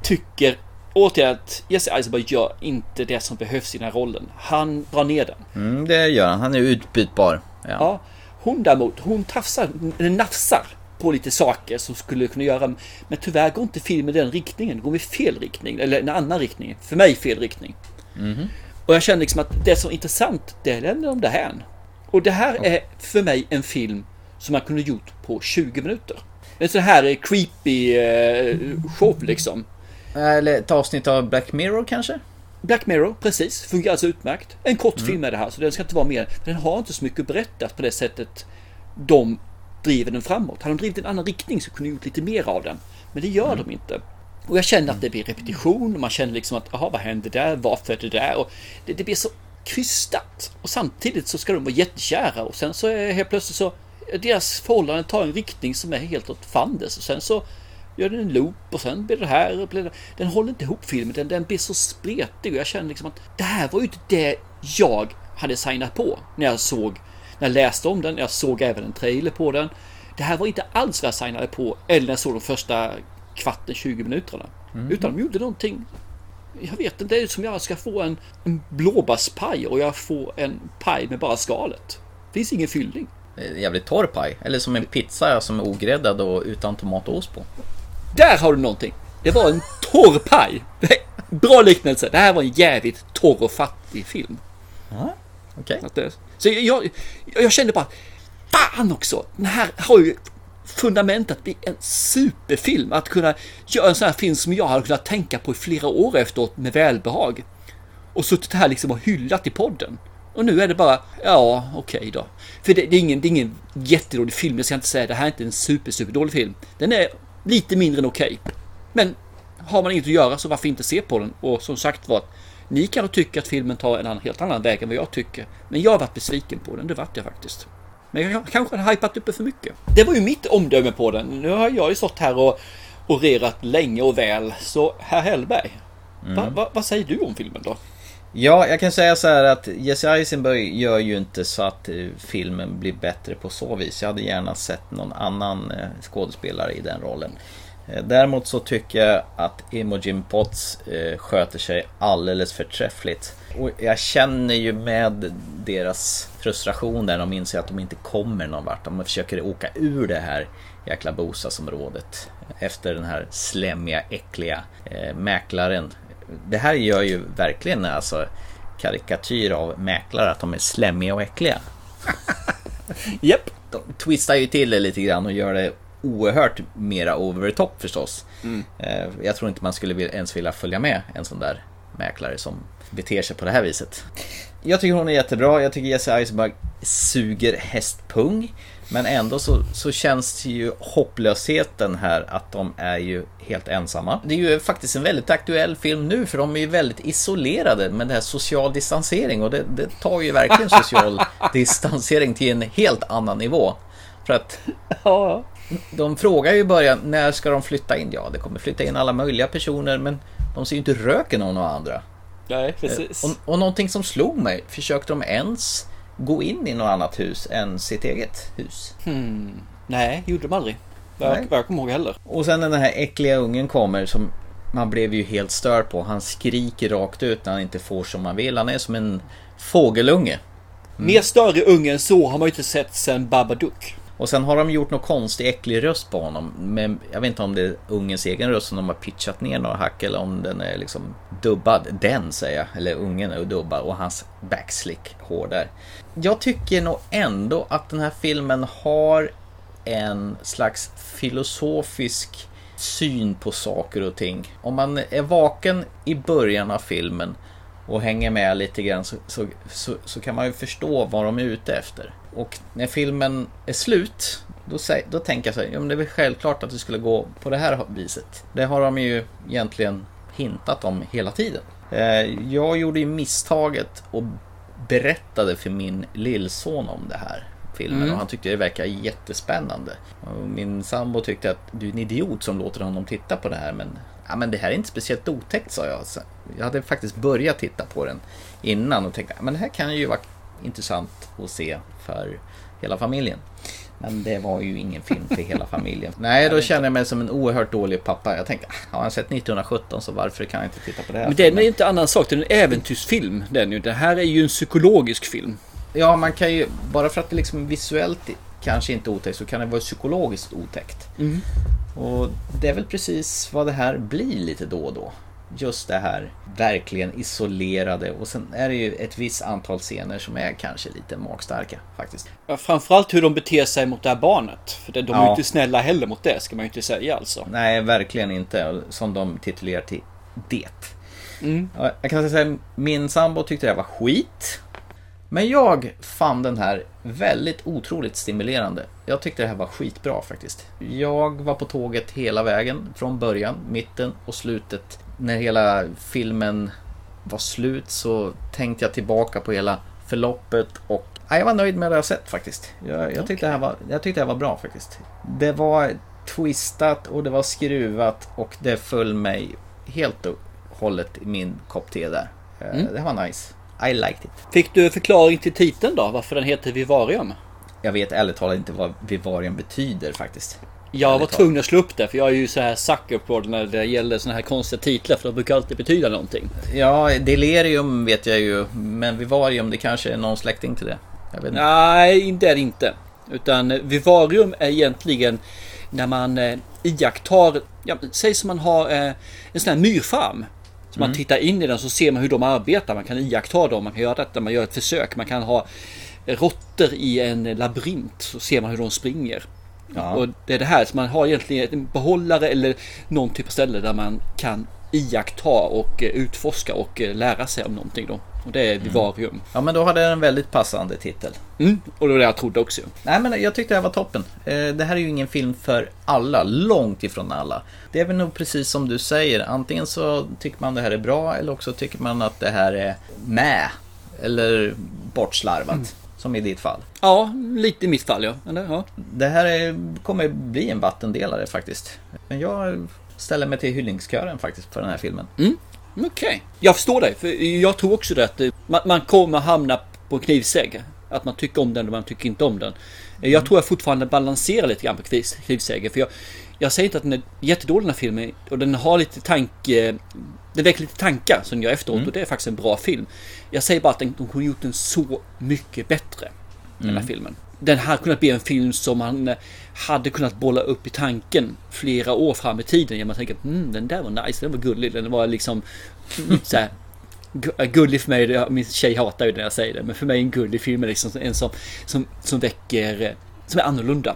Speaker 2: tycker återigen att Jesse Eisenberg gör inte det som behövs i den här rollen. Han drar ner den.
Speaker 3: Mm, det gör han. Han är utbytbar. Ja.
Speaker 2: Ja, hon däremot, hon tafsar, eller nafsar på lite saker som skulle kunna göra, men tyvärr går inte filmen i den riktningen, den går i fel riktning, eller en annan riktning. För mig fel riktning.
Speaker 3: Mhm.
Speaker 2: Och jag känner liksom att det som är intressant, det lämnar de därhän. Och det här är för mig en film som man kunde gjort på 20 minuter. En sån här creepy eh, show liksom.
Speaker 3: Eller ett avsnitt av Black Mirror kanske?
Speaker 2: Black Mirror, precis. Fungerar alltså utmärkt. En kort
Speaker 3: Mm.
Speaker 2: film är det här, så den ska inte vara mer. Den har inte så mycket berättat på det sättet de driver den framåt. Hade de drivit en annan riktning så kunde de gjort lite mer av den. Men det gör
Speaker 3: Mm.
Speaker 2: de inte. Och jag känner att det blir repetition och man känner liksom att, jaha, vad hände där? Varför är det där? Och det, det blir så krystat. Och samtidigt så ska de vara jättekära och sen så är helt plötsligt så, deras förhållande tar en riktning som är helt åt fanders. Och sen så gör den en loop och sen blir det här. Och blir det, den håller inte ihop filmen, den, den blir så spretig och jag känner liksom att det här var ju inte det jag hade signat på när jag såg, när jag läste om den, jag såg även en trailer på den. Det här var inte alls vad jag signade på eller när jag såg de första kvarten, 20 minuterna.
Speaker 3: Mm.
Speaker 2: Utan de gjorde någonting jag vet inte, det är som jag ska få en, en blåbärspaj och jag får en paj med bara skalet. Det finns ingen fyllning.
Speaker 3: Jävligt torr paj. Eller som en pizza som är ogräddad och utan tomat och ost på.
Speaker 2: Där har du någonting. Det var en torr paj. Bra liknelse. Det här var en jävligt torr och fattig film.
Speaker 3: Ja, okej.
Speaker 2: Okay. Så jag, jag, jag kände bara, fan också. Den här har ju fundamentet bli en superfilm. Att kunna göra en sån här film som jag hade kunnat tänka på i flera år efteråt med välbehag. Och suttit här liksom och hyllat i podden. Och nu är det bara, ja okej okay då. För det, det, är ingen, det är ingen jättedålig film, jag ska inte säga det här är inte en super, super dålig film. Den är lite mindre än okej. Okay. Men har man inget att göra så varför inte se på den? Och som sagt var, ni kan tycka att filmen tar en helt annan väg än vad jag tycker. Men jag har varit besviken på den, det vart jag faktiskt. Men jag kanske har hypat upp det för mycket. Det var ju mitt omdöme på den. Nu har jag ju stått här och orerat länge och väl. Så herr Hellberg, mm. va, va, vad säger du om filmen då?
Speaker 3: Ja, jag kan säga så här att Jesse Eisenberg gör ju inte så att eh, filmen blir bättre på så vis. Jag hade gärna sett någon annan eh, skådespelare i den rollen. Eh, däremot så tycker jag att Imogen Potts sköter sig alldeles förträffligt. Och jag känner ju med deras frustration där de inser att de inte kommer någon vart. De försöker åka ur det här jäkla bostadsområdet efter den här slemmiga, äckliga eh, mäklaren. Det här gör ju verkligen alltså karikatyr av mäklare, att de är slemmiga och äckliga. [LAUGHS]
Speaker 2: Japp. Yep.
Speaker 3: De twistar ju till det lite grann och gör det oerhört mera over the top förstås. Mm. Eh, jag tror inte man skulle ens vilja följa med en sån där mäklare som beter sig på det här viset. Jag tycker hon är jättebra. Jag tycker Jesse Eisenberg suger hästpung. Men ändå så, så känns det ju hopplösheten här att de är ju helt ensamma. Det är ju faktiskt en väldigt aktuell film nu för de är ju väldigt isolerade med det här social distansering och det, det tar ju verkligen social [LAUGHS] distansering till en helt annan nivå. För att de frågar ju i början när ska de flytta in? Ja, det kommer flytta in alla möjliga personer men de ser ju inte röken av några andra.
Speaker 2: Nej, precis.
Speaker 3: Och, och någonting som slog mig, försökte de ens gå in i något annat hus än sitt eget hus?
Speaker 2: Hmm. Nej, gjorde de aldrig. Vad jag kommer ihåg heller.
Speaker 3: Och sen när den här äckliga ungen kommer som man blev ju helt störd på. Han skriker rakt ut när han inte får som han vill. Han är som en fågelunge.
Speaker 2: Mm. Mer större unge än så har man ju inte sett sen Babadook.
Speaker 3: Och sen har de gjort någon konstig äcklig röst på honom. Men jag vet inte om det är ungens egen röst som de har pitchat ner några hack eller om den är liksom dubbad. Den säger jag. Eller ungen är dubbad och hans backslick hår där. Jag tycker nog ändå att den här filmen har en slags filosofisk syn på saker och ting. Om man är vaken i början av filmen och hänger med lite grann så, så, så, så, kan man ju förstå vad de är ute efter. Och när filmen är slut då, då tänker jag så här, ja, men det är väl självklart att det skulle gå på det här viset. Det har de ju egentligen hintat om hela tiden. Eh, jag gjorde ju misstaget och berättade för min lillson om det här filmen mm. och han tyckte det verkar jättespännande. Och min sambo tyckte att du är en idiot som låter honom titta på det här men ja, men det här är inte speciellt otäckt sa jag. Jag hade faktiskt börjat titta på den innan och tänkte men det här kan ju vara intressant att se för hela familjen. Men det var ju ingen film för hela [LAUGHS] familjen. Nej, då känner jag mig som en oerhört dålig pappa. Jag tänkte, ah, har han sett 1917 så varför kan jag inte titta på det här?
Speaker 2: Men det är inte annan sak, det är en äventyrsfilm. Den ju. Det här är ju en psykologisk film.
Speaker 3: Ja, man kan ju, bara för att det liksom visuellt kanske inte är otäckt så kan det vara psykologiskt otäckt. Mm. Och det är väl precis vad det här blir lite då och då just det här verkligen isolerade och sen är det ju ett visst antal scener som är kanske lite magstarka faktiskt.
Speaker 2: Ja, framförallt hur de beter sig mot det här barnet. För de är ja. ju inte snälla heller mot det ska man ju inte säga alltså.
Speaker 3: Nej, verkligen inte. Som de titulerar till det. Mm. Jag kan säga min sambo tyckte det var skit. Men jag fann den här väldigt otroligt stimulerande. jag tyckte det här var skitbra faktiskt. Jag var på tåget hela vägen, från början, mitten och slutet. När hela filmen var slut så tänkte jag tillbaka på hela förloppet och ja, jag var nöjd med det jag sett faktiskt. Jag, jag, tyckte det här var, jag tyckte det här var bra faktiskt. Det var twistat och det var skruvat och det föll mig helt och hållet i min kopp te där. Eh,
Speaker 2: Mm.
Speaker 3: Det var nice. I liked it.
Speaker 2: Fick du förklaring till titeln då? Varför den heter Vivarium?
Speaker 3: Jag vet ärligt talat inte vad vivarium betyder faktiskt.
Speaker 2: Jag var tvungen att slå upp det för jag är ju så här sucker på det när det gäller såna här konstiga titlar för de brukar alltid betyda någonting.
Speaker 3: Ja, delirium vet jag ju. Men vivarium, det kanske är någon släkting till det. Inte.
Speaker 2: Nej, inte är det inte. Utan eh, vivarium är egentligen när man eh, iakttar, ja, säg som man har eh, en sån här myrfarm. Så man
Speaker 3: Mm.
Speaker 2: tittar in i den så ser man hur de arbetar. Man kan iaktta dem, man kan göra detta, man gör ett försök. Man kan ha råttor i en labyrint så ser man hur de springer.
Speaker 3: Ja.
Speaker 2: Och det är det här som man har egentligen en behållare eller någon typ av ställe där man kan iaktta och eh, utforska och eh, lära sig om någonting då. Och det är vivarium.
Speaker 3: Ja, men då hade den en väldigt passande titel.
Speaker 2: Mm, och det var det jag trodde också.
Speaker 3: Nej, men jag tyckte det här var toppen. Eh, Det här är ju ingen film för alla, långt ifrån alla. Det är väl nog precis som du säger. Antingen så tycker man det här är bra eller också tycker man att det här är med. Eller bortslarvat. Som i ditt fall.
Speaker 2: Ja, lite i mitt fall ja. Eller, ja.
Speaker 3: Det här är, kommer bli en vattendelare faktiskt. Men jag ställer mig till hyllningskören faktiskt för den här filmen.
Speaker 2: Mm, Okej, jag förstår dig. För jag tror också det att eh, man, man kommer hamna på knivsägg. Att man tycker om den och man tycker inte om den. Eh, Jag tror jag fortfarande balanserar lite grann på kniv- knivsäggen. För jag, jag säger inte att den är jättedålig den här filmen. Och den har lite tanke... Den väcker lite tankar som gör efteråt.
Speaker 3: Mm.
Speaker 2: Och det är faktiskt en bra film. Jag säger bara att de kunde gjort den så mycket bättre. Den här
Speaker 3: Mm.
Speaker 2: filmen. Den hade kunnat bli en film som man eh, hade kunnat bolla upp i tanken flera år fram i tiden. Genom att tänka mm, den där var nice, den var gullig, den var liksom så här, gu- gullig för mig. det- Min tjej hatar ju när jag säger det, men för mig är en gullig film är liksom en som, som, som väcker, eh, som är annorlunda.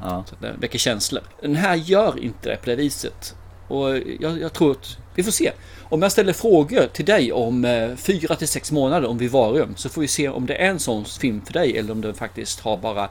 Speaker 3: Ja.
Speaker 2: Så att den väcker känslor. Den här gör inte det på det viset. Och jag, jag tror att vi får se. Om jag ställer frågor till dig om eh, fyra till sex månader om Vivarium så får vi se om det är en sån film för dig eller om den faktiskt har bara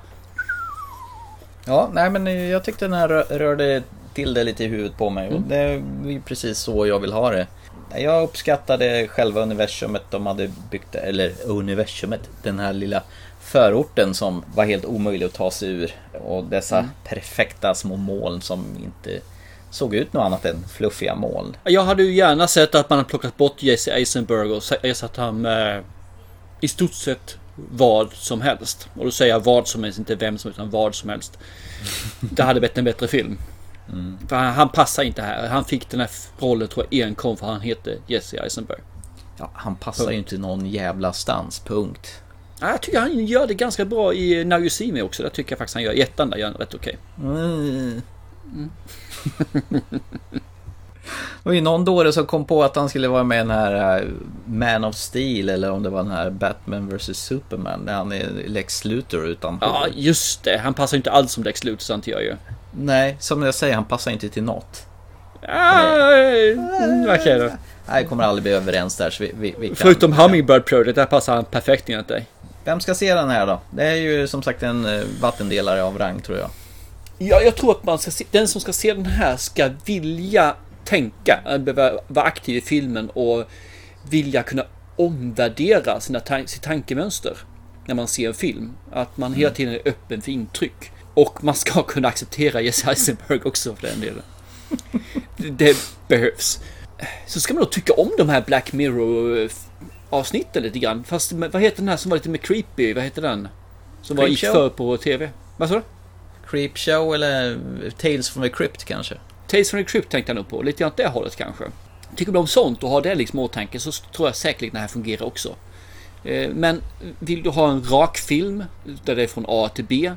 Speaker 3: Ja, nej men jag tyckte den här rö- rörde till det lite i huvudet på mig och det är precis så jag vill ha det. Jag uppskattade själva universumet de hade byggt, eller universumet, den här lilla förorten som var helt omöjlig att ta sig ur. Och dessa
Speaker 2: Mm.
Speaker 3: perfekta små moln som inte såg ut något annat än fluffiga moln.
Speaker 2: Jag hade ju gärna sett att man hade plockat bort Jesse Eisenberg och ersatt han med i stort sett vad som helst. Och då säger jag vad som helst, inte vem som helst, utan vad som helst. [LAUGHS] Det hade blivit en bättre film.
Speaker 3: Mm.
Speaker 2: För han, han passar inte här. Han fick den här rollen tror jag enkom för han heter Jesse Eisenberg.
Speaker 3: Ja, han passar ju inte någon jävla stans, punkt.
Speaker 2: Ja, Jag tycker han gör det ganska bra i Now You See Me också. Det tycker jag faktiskt han gör. I ettan där gör han rätt okej.
Speaker 3: Mm. [LAUGHS] Och i någon dåre som kom på att han skulle vara med i den här eh, Man of Steel eller om det var den här Batman vs Superman där han är Lex Luthor utan
Speaker 2: Ja, just det. Han passar inte alls som Lex Luthor, sant gör ju.
Speaker 3: Nej, som jag säger, han passar inte till något.
Speaker 2: Okej då.
Speaker 3: Nej, kommer aldrig bli överens där så vi, vi, vi kan...
Speaker 2: Förutom Hummingbird Project, där passar han perfekt enligt dig.
Speaker 3: Vem ska se den här då? Det är ju som sagt en eh, vattendelare av rang tror jag.
Speaker 2: Ja, jag tror att man ska se, den som ska se den här ska vilja tänka, äh, behöva vara aktiv i filmen och vilja kunna omvärdera sina sitt tankemönster när man ser en film. Att man hela tiden är öppen för intryck. Och man ska [LAUGHS] kunna acceptera Jesse Eisenberg också för den delen. Det, behövs. Så ska man då tycka om de här Black Mirror avsnitten lite grann. Fast vad heter den här som var lite mer creepy? Vad heter den? Som var gick för på TV. Vad sa du?
Speaker 3: Creepshow eller Tales from the Crypt kanske?
Speaker 2: Tales from the Crypt tänkte jag nog på. Lite grann åt det hållet kanske. Tycker du om sånt och har det liksom i åtanke så tror jag säkert det här fungerar också. Eh, men vill du ha en rak film där det är från A till B,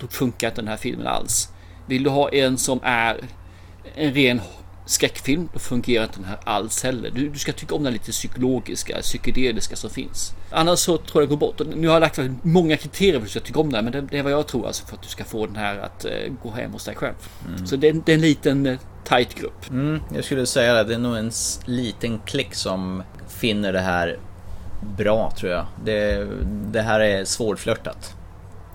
Speaker 2: då funkar inte den här filmen alls. Vill du ha en som är en ren skräckfilm, då fungerar inte den här alls heller. Du, du ska tycka om den lite psykologiska, psykedeliska som finns. Annars så tror jag det går bort. Nu har jag lagt många kriterier för att du ska tycka om den, men det, det är vad jag tror alltså för att du ska få den här att eh, gå hem hos dig själv. Så det, det är en liten eh, tight grupp.
Speaker 3: Mm, jag skulle säga det. Det är nog en liten klick som finner det här bra tror jag. Det, det här är svårflörtat.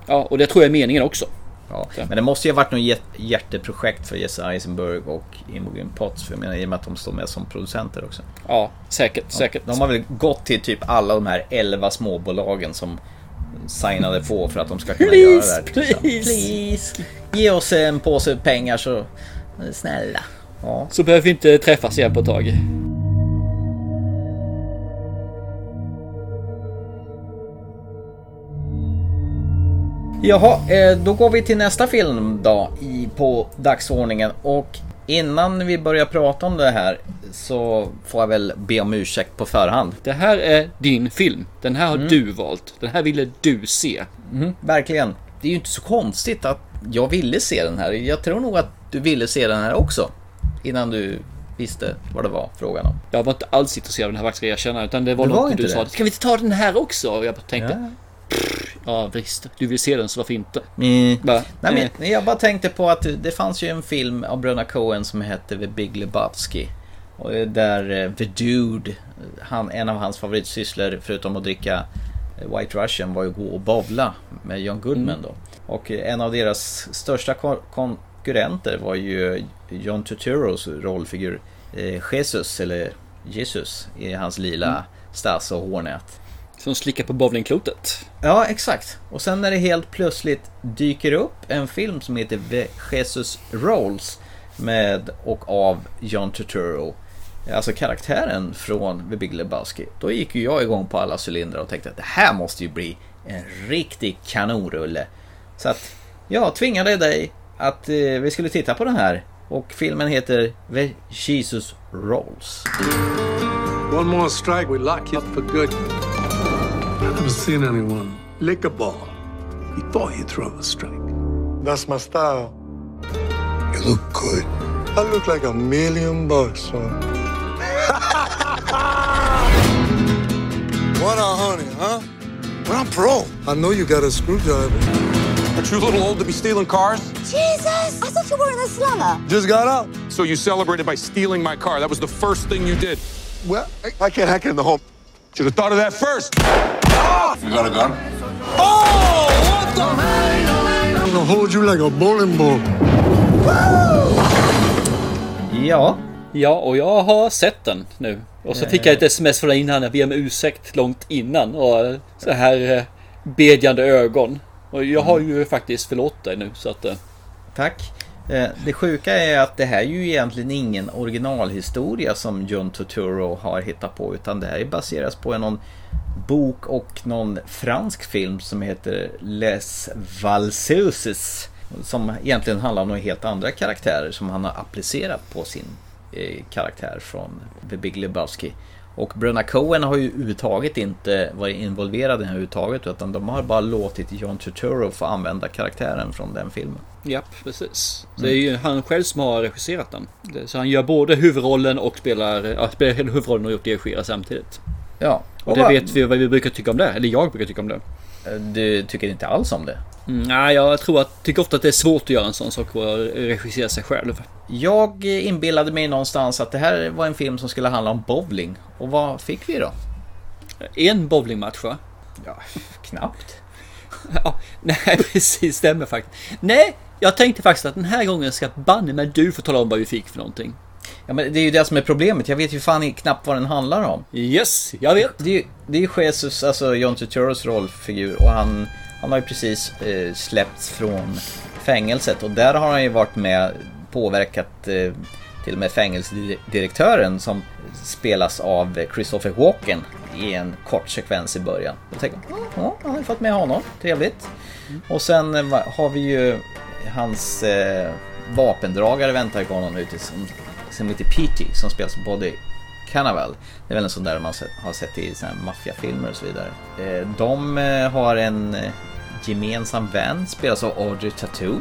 Speaker 2: Ja, och det tror jag är meningen också.
Speaker 3: Ja, men det måste ju ha varit något hjärt- hjärteprojekt för Jesse Eisenberg och Imogen Potts. För jag menar, i och med att de står med som producenter också.
Speaker 2: Ja, säkert, säkert.
Speaker 3: De har väl gått till typ alla de här 11 småbolagen som signade på för att de ska kunna
Speaker 2: Please,
Speaker 3: göra det här.
Speaker 2: please.
Speaker 3: please. Ge oss en påse pengar så... Snälla. Ja.
Speaker 2: Så behöver vi inte träffas igen på ett tag.
Speaker 3: Jaha, eh, då går vi till nästa film då i, på dagsordningen och innan vi börjar prata om det här så får jag väl be om ursäkt på förhand.
Speaker 2: Det här är din film. Den här har
Speaker 3: Mm.
Speaker 2: du valt. Den här ville du se.
Speaker 3: Mhm, verkligen. Det är ju inte så konstigt att jag ville se den här. Jag tror nog att du ville se den här också. Innan du visste vad det var frågan om.
Speaker 2: Jag var inte alls intresserad av den här faktiskt, jag erkänna. Utan det var
Speaker 3: Det var
Speaker 2: något du
Speaker 3: det?
Speaker 2: sa. Ska vi inte ta den här också? Och jag tänkte.
Speaker 3: Ja.
Speaker 2: "Pff, Ja visst, du vill se den så varför inte?
Speaker 3: Mm. Nej,
Speaker 2: Eh,
Speaker 3: men jag bara tänkte på att det fanns ju en film av Bröderna Coen som hette The Big Lebowski. Och där eh, The Dude, han, en av hans favoritsysslor förutom att dricka eh, White Russian var ju att gå och bowla med John Goodman
Speaker 2: Mm.
Speaker 3: då. Och eh, en av deras största kon- konkurrenter var ju John Turturros rollfigur eh, Jesus, eller Jesus, i hans lila
Speaker 2: Mm.
Speaker 3: stass och hårnät.
Speaker 2: Som slickar på bowlingklotet.
Speaker 3: Ja, exakt. Och sen när det helt plötsligt dyker upp en film som heter Jesus Rolls med och av John Turturro. Alltså karaktären från The Big Lebowski. Då gick ju jag igång på alla cylindrar och tänkte att det här måste ju bli en riktig kanonrulle. Så att jag tvingade dig att eh, vi skulle titta på den här. Och filmen heter The Jesus Rolls.
Speaker 13: One more strike, we lock you up for good. I've never seen anyone lick a ball before you throw a strike.
Speaker 14: That's my style.
Speaker 13: You look good.
Speaker 14: I look like a million bucks, son. [LAUGHS] what a honey, huh? Well, I'm pro. I know you got a screwdriver.
Speaker 15: Aren't you a little old to be stealing cars?
Speaker 16: Jesus! I thought you were in a slumber.
Speaker 14: Just got out.
Speaker 15: So you celebrated by stealing my car. That was the first thing you did.
Speaker 14: Well, I, I can't hack it in the home.
Speaker 15: Should have thought of that first.
Speaker 13: You got a gun?
Speaker 14: Oh, what the? I'm gonna hold you like a bowling ball.
Speaker 3: Ja.
Speaker 2: Ja, och jag har sett den nu. Och så fick jag ett sms från innan. Jag ber om ursäkt långt innan. Och så här eh, bedjande ögon. Och jag har ju faktiskt förlåtit dig nu så att... eh,
Speaker 3: Tack. Eh, det sjuka är att det här är ju egentligen ingen originalhistoria som John Turturro har hittat på utan det här baseras på någon bok och någon fransk film som heter Les Valseuses som egentligen handlar om några helt andra karaktärer som han har applicerat på sin eh, karaktär från The Big Lebowski. Och Bröderna Coen har ju överhuvudtaget inte varit involverade i det här överhuvudtaget utan de har bara låtit John Turturro få använda karaktären från den filmen.
Speaker 2: Ja, precis. Så det är ju han själv som har regisserat den. Så han gör både huvudrollen och spelar, ja, spelar huvudrollen och dirigerar samtidigt.
Speaker 3: Ja.
Speaker 2: Och det
Speaker 3: vad-
Speaker 2: vet vi vad vi brukar tycka om det. Eller jag brukar tycka om det.
Speaker 3: Du tycker inte alls om det?
Speaker 2: Mm, nej, jag tror att, tycker ofta att det är svårt att göra en sån sak och regissera sig själv.
Speaker 3: Jag inbillade mig någonstans att det här var en film som skulle handla om bowling. Och vad fick vi då?
Speaker 2: En bowlingmatch va?
Speaker 3: Ja, knappt.
Speaker 2: Ja, [LAUGHS] nej precis, stämmer faktiskt. Nej, jag tänkte faktiskt att den här gången ska banne med du få tala om vad vi fick för någonting.
Speaker 3: Ja men det är ju det som är problemet. Jag vet ju fan knappt vad den handlar om.
Speaker 2: Yes, jag vet.
Speaker 3: Det är ju, det är ju Jesus, alltså John Turturros rollfigur och han, han har ju precis eh, släppts från fängelset och där har han ju varit med påverkat eh, till och med fängelsedirektören som spelas av Christopher Walken i en kort sekvens i början. Jag tänker, ja, han har ju fått med honom, trevligt. Och sen eh, har vi ju hans eh, vapendragare väntar på honom ute som, som heter P.T. som spelas av Body Cannavale. Det är väl en sån där man har sett i maffiafilmer och så vidare. Eh, De eh, har en eh, gemensam vän, spelas av Audrey Tattoo.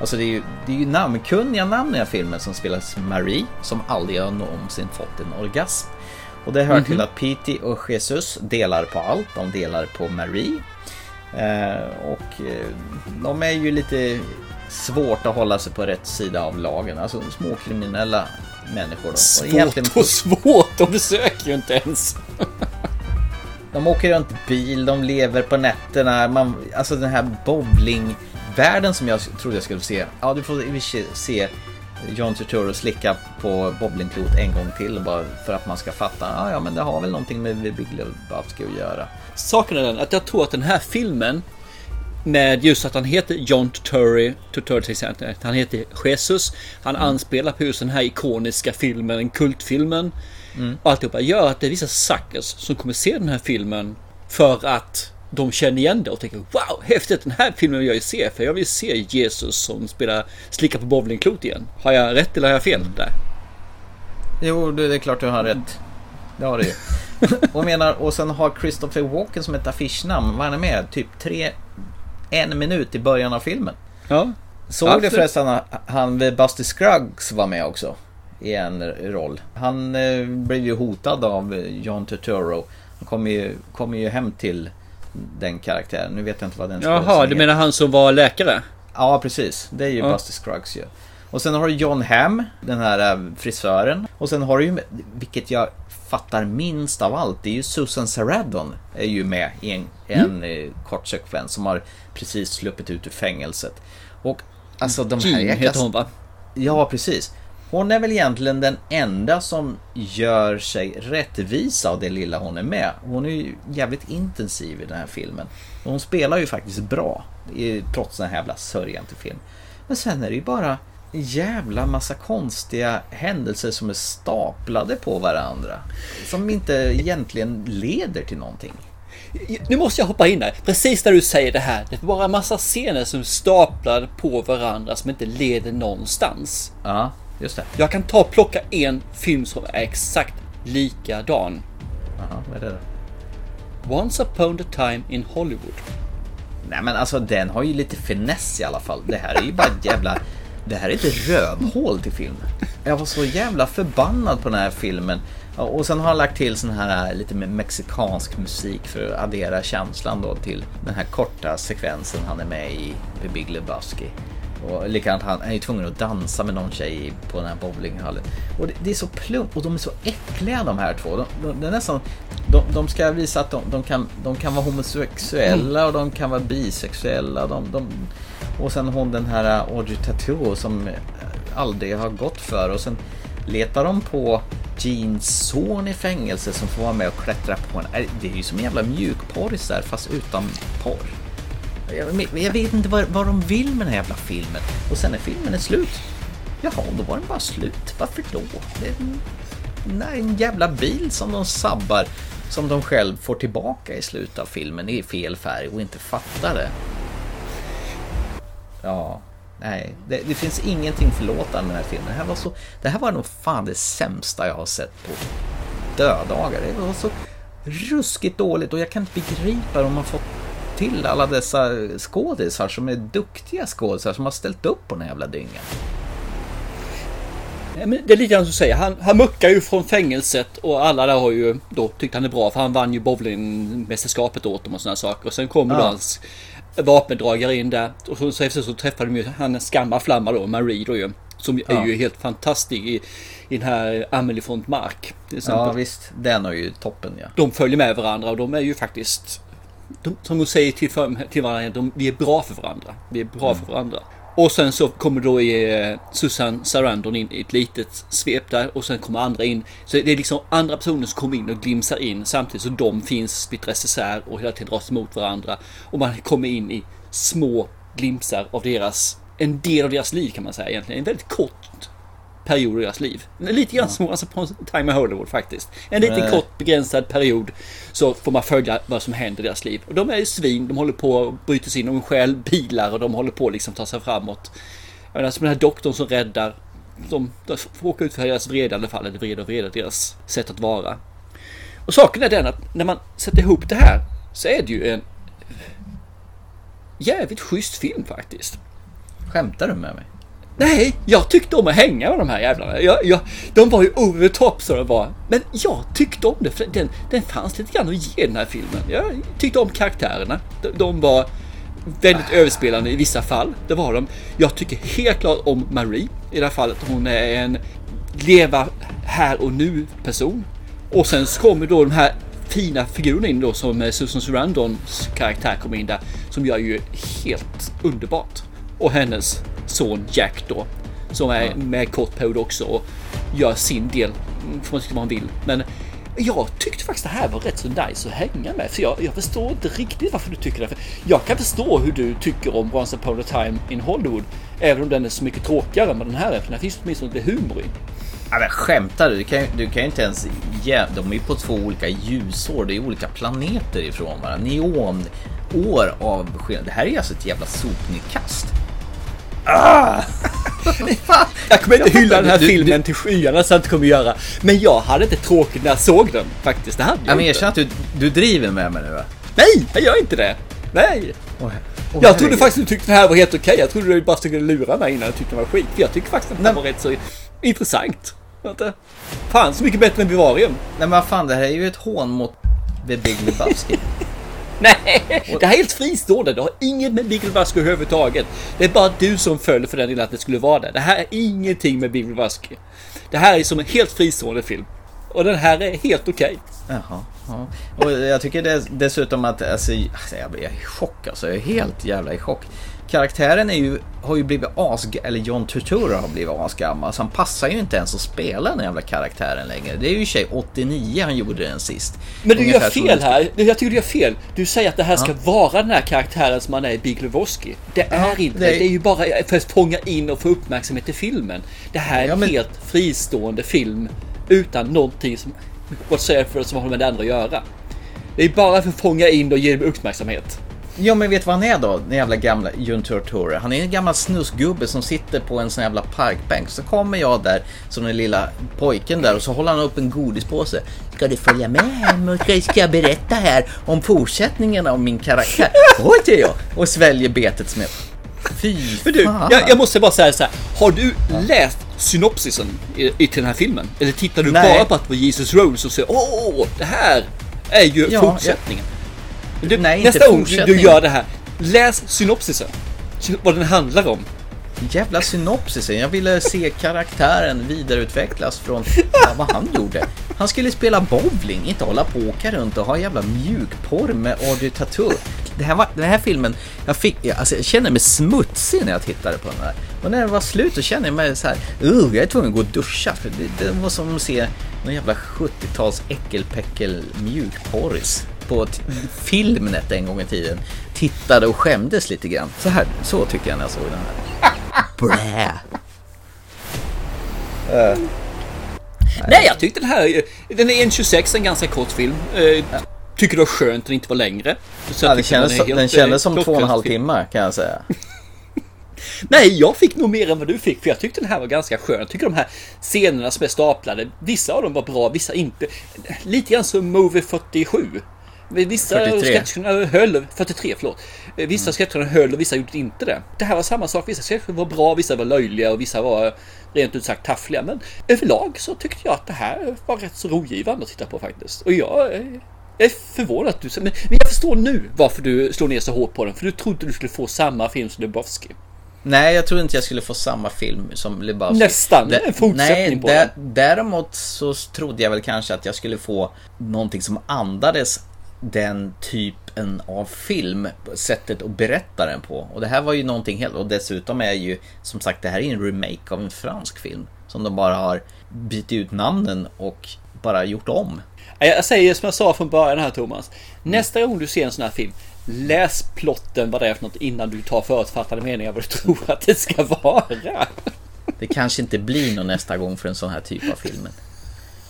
Speaker 3: Alltså det är ju, det är ju namnkunniga namn i den här filmen som spelas Marie, som aldrig har någonsin fått en orgasm. Och det hör
Speaker 2: Mhm.
Speaker 3: till att P.T. och Jesus delar på allt. De delar på Marie. Eh, och eh, de är ju lite svårt att hålla sig på rätt sida av lagen. Alltså småkriminella människor. Då. Och
Speaker 2: Svårt
Speaker 3: egentligen-
Speaker 2: och svårt, de försöker ju inte ens.
Speaker 3: De åker runt bil, de lever på nätterna. Man, alltså den här bowling världen som jag trodde jag skulle se. Ja, du får se John Turturro slicka på bowlingklot en gång till bara för att man ska fatta. Ja, ja, men det har väl någonting med Big Lebowski att göra.
Speaker 2: Saken är den att jag tror att den här filmen med just att han heter John till exempel, han heter Jesus. Han mm. anspelar på just den här ikoniska filmen, kultfilmen. Mm. Och alltihopa gör att det är vissa suckers som kommer se den här filmen för att de känner igen det och tänker wow, häftigt, den här filmen vill jag ju se för jag vill se Jesus som spelar slicka på bowlingklot igen. Har jag rätt eller har jag fel där?
Speaker 3: Jo, det är klart du har rätt. Det har du ju. [LAUGHS] och, menar, och sen har Christopher Walken som ett affischnamn, vad är han med? Typ tre, en minut i början av filmen.
Speaker 2: Ja.
Speaker 3: Såg Absolut. du förresten att han Busty Scruggs var med också? I en roll. Han eh, blev ju hotad av John Turturro. Han kom ju, kom ju hem till den karaktären. Nu vet jag inte vad den
Speaker 2: Jaha, du menar han som var läkare?
Speaker 3: Ja, precis. Det är ju ja. Buster Scruggs ju. Och sen har du John Hamm, den här äh, frisören. Och sen har du ju, vilket jag fattar minst av allt, det är ju Susan Sarandon är ju med i en, en mm. Eh, kort sekvens som har precis sluppit ut ur fängelset. Och alltså de här
Speaker 2: Jean heter hon va?
Speaker 3: Ja, precis. Hon är väl egentligen den enda som gör sig rättvisa av det lilla hon är med. Hon är ju jävligt intensiv i den här filmen. Och hon spelar ju faktiskt bra, trots den här jävla sörjan till film. Men sen är det ju bara en jävla massa konstiga händelser som är staplade på varandra. Som inte egentligen leder till någonting.
Speaker 2: Nu måste jag hoppa in där. Precis när du säger det här. Det är bara en massa scener som är staplade på varandra som inte leder någonstans.
Speaker 3: Ja. Just det.
Speaker 2: Jag kan ta och plocka en film som är exakt likadan.
Speaker 3: Jaha, vad är det
Speaker 2: då? Once upon a time in Hollywood.
Speaker 3: Nej men alltså den har ju lite finess i alla fall. Det här är ju bara ett jävla... Det här är ett rövhål till film. Jag var så jävla förbannad på den här filmen. Och sen har han lagt till sån här eh, lite mexikansk musik för att addera känslan då till den här korta sekvensen han är med i i Big Lebowski. Och likadant, han är ju tvungen att dansa med någon tjej på den här bowlinghallen. Och det, det är så plumpt och de är så äckliga de här två. De, de, det är nästan, de, de ska visa att de, de, kan, de kan vara homosexuella och de kan vara bisexuella. De, de, och sen hon den här eh, Audrey Tattoo som eh, aldrig har gått för. Och sen letar de på Jeans son i fängelse som får vara med och klättra på en. Det är ju som en jävla mjukporr fast utan porr. Jag, jag vet inte vad, vad de vill med den här jävla filmen. Och sen när filmen är slut, jaha, då var den bara slut. Varför då? Det är en, nej, en jävla bil som de sabbar, som de själv får tillbaka i slutet av filmen i fel färg och inte fattar det. Ja, nej, det, det finns ingenting förlåtande med den här filmen. Det här, var så, det här var nog fan det sämsta jag har sett på dödagar. Det var så ruskigt dåligt och jag kan inte begripa hur har fått till alla dessa skådisar som är duktiga skådisar som har ställt upp på den här jävla dyngan.
Speaker 2: Det är lite grann som du säger, han, han muckar ju från fängelset och alla där har ju då tyckt han är bra för han vann ju bowlingmästerskapet åt dem och sådana saker. Och sen kommer ja. då hans vapendragare in där och så, så så träffar de ju hans gamla flamma då, Marie då ju. Som ja. är ju helt fantastisk i, i den här Amelie von Mark.
Speaker 3: Ja visst, den är ju toppen ja.
Speaker 2: De följer med varandra och de är ju faktiskt de, som de säger till, för, till varandra, de, vi är bra för varandra. Vi är bra mm. för varandra. Och sen så kommer då eh, Susan Sarandon in i ett litet svep där och sen kommer andra in. Så det är liksom andra personer som kommer in och glimsar in samtidigt som de finns splittras isär och hela tiden dras mot varandra. Och man kommer in i små glimsar av deras, en del av deras liv kan man säga egentligen. En väldigt kort period i deras liv. Lite grann som alltså, på Time of Hollywood faktiskt. En liten kort begränsad period så får man följa vad som händer i deras liv. Och de är svin, de håller på att bryta sig in, de stjäl bilar och de håller på att liksom ta sig framåt. Jag menar, som den här doktorn som räddar de, de får åka ut för deras vrede i alla fall, eller vrede och vrede, deras sätt att vara. Och saken är den att när man sätter ihop det här så är det ju en jävligt schysst film faktiskt.
Speaker 3: Skämtar du med mig?
Speaker 2: Nej, jag tyckte om att hänga med de här jävlarna. Jag, jag, de var ju over top så de var. Men jag tyckte om det för den, den fanns lite grann att ge den här filmen. Jag tyckte om karaktärerna. De, de var väldigt överspelande i vissa fall. Det var de. Jag tycker helt klart om Marie i det här fallet. Hon är en leva här och nu person. Och sen så kommer då de här fina figurer in då som eh, Susan Sarandons karaktär kommer in där. Som gör ju helt underbart. Och hennes son Jack då. Som är med kort period också och gör sin del. Får man tycka vad man vill. Men jag tyckte faktiskt det här var rätt så nice att hänga med. För jag, jag förstår inte riktigt varför du tycker det. För jag kan förstå hur du tycker om Once upon a time in Hollywood. Även om den är så mycket tråkigare än den här är. För den här finns åtminstone lite humor i.
Speaker 3: Ja, men skämtar du? Du kan, du kan ju inte ens... Ja, de är ju på två olika ljusår. Det är olika planeter ifrån varandra. Neonår av skillnad. Det här är alltså ett jävla sopnedkast. Ah!
Speaker 2: Jag kommer inte
Speaker 3: Jag
Speaker 2: hylla den här
Speaker 3: du-
Speaker 2: filmen till skyarna så jag inte kommer göra. Men jag hade inte tråkigt när jag såg den faktiskt. Det hade
Speaker 3: Ja,
Speaker 2: jag
Speaker 3: men erkänn att du, du driver med mig nu va?
Speaker 2: Nej, jag gör inte det. Nej.
Speaker 3: Åh,
Speaker 2: jag trodde faktiskt du tyckte den här var helt okej. Jag trodde du bara skulle lura mig innan du tyckte den var skit. För jag tycker faktiskt att den här var rätt så intressant. Fan, så mycket bättre än Vivarium.
Speaker 3: Nej men vad fan, det här är ju ett hån mot The Big Lebowski. [LAUGHS]
Speaker 2: Nej, det här är helt fristående. Det har inget med Big överhuvudtaget. Det är bara du som följer för den delen att det skulle vara det. Det här är ingenting med Big Det här är som en helt fristående film. Och den här är helt okej.
Speaker 3: Jaha. Ja. Och jag tycker dess, dessutom att alltså, alltså jag är i chock alltså. Jag är helt jävla i chock. Karaktären är ju, har ju blivit as... Eller John Turturro har blivit asgammal. Så han passar ju inte ens att spela den jävla karaktären längre. Det är ju i sig 89 han gjorde den sist.
Speaker 2: Men du gör
Speaker 3: Ungefär som
Speaker 2: fel
Speaker 3: det-
Speaker 2: här. Jag tycker du gör fel. Du säger att det här ska
Speaker 3: Ja.
Speaker 2: vara den här karaktären som han är i Big Lebowski. Det är inte det.
Speaker 3: det är-
Speaker 2: Det är ju bara för att fånga in och få uppmärksamhet i filmen. Det här är en helt fristående film utan någonting som whatsoever som har med det andra att göra. Det är bara för att fånga in och ge uppmärksamhet.
Speaker 3: Ja men vet vad han är då? Den jävla gamla John Turturro. Han är en gammal snusgubbe som sitter på en sån jävla parkbänk. Så kommer jag där som den lilla pojken där och så håller han upp en godispåse. Ska du följa med hem och ska- ska jag berätta här om fortsättningen av min karaktär? Oj, säger jag och sväljer betet som är... Fy
Speaker 2: Men du,
Speaker 3: fan.
Speaker 2: jag, jag måste bara säga så här. Har du läst synopsisen i, i till den här filmen? Eller tittar du
Speaker 3: Nej.
Speaker 2: bara på att det var Jesus Rose och säger åh, det här är ju
Speaker 3: Ja,
Speaker 2: fortsättningen. Du,
Speaker 3: Nej,
Speaker 2: nästa gång du, gör det här, läs synopsisen. Sy- Vad den handlar om.
Speaker 3: Jävla synopsisen. Jag ville se [LAUGHS] karaktären vidareutvecklas från [LAUGHS] ja, vad han gjorde. Han skulle spela bowling, inte hålla på och åka runt och ha jävla mjukporr med Audrey Tautou. Det här var, den här filmen, jag, fick, jag, alltså, jag kände mig smutsig när jag tittade på den här. Och när det var slut så kände jag mig så här, uh, jag är tvungen att gå och duscha. För det, det var som att se någon jävla 70-tals äckelpäckel mjukporris på Filmnet en gång i tiden. Tittade och skämdes lite grann. Så här, så tycker jag när jag såg den här. [LAUGHS] Blä. Uh,
Speaker 2: Nej, jag tyckte den här, den är 1.26, en ganska kort film. Eh, Tycker det var skönt att den inte var längre. Så
Speaker 3: ja, den, kändes, som-
Speaker 2: helt,
Speaker 3: den kändes
Speaker 2: eh,
Speaker 3: som två och en halv timme kan jag säga. [LAUGHS]
Speaker 2: Nej, jag fick nog mer än vad du fick för jag tyckte den här var ganska skön. Jag tycker de här scenerna som är staplade, vissa av dem var bra, vissa inte. Lite grann som Movie 47. Vissa
Speaker 3: 43.
Speaker 2: sketcherna höll, 43 förlåt. Vissa sketcherna höll och vissa gjorde inte det. Det här var samma sak, vissa sketcher var bra, vissa var löjliga och vissa var rent ut sagt taffliga. Men överlag så tyckte jag att det här var rätt så rogivande att titta på faktiskt. Och jag är- jag är förvånad att du... Men men jag förstår nu varför du slår ner så hårt på den. För du trodde du skulle få samma film som Lebowski.
Speaker 3: Nej, jag tror inte jag skulle få samma film som Lebowski.
Speaker 2: Nästan,
Speaker 3: Dä-
Speaker 2: en fortsättning
Speaker 3: nej,
Speaker 2: på
Speaker 3: dä-
Speaker 2: den.
Speaker 3: Däremot så trodde jag väl kanske att jag skulle få någonting som andades den typen av film, sättet att berätta den på. Och det här var ju någonting helt, och dessutom är ju som sagt det här är en remake av en fransk film. Som de bara har bytt ut namnen och bara gjort om.
Speaker 2: Ja, Jag säger som jag sa från början här Thomas. Nästa gång du ser en sån här film, läs plotten vad det är för något innan du tar förutfattade meningar vad du [LAUGHS] tror att det ska vara.
Speaker 3: Det kanske inte blir någon nästa gång för en sån här typ av film.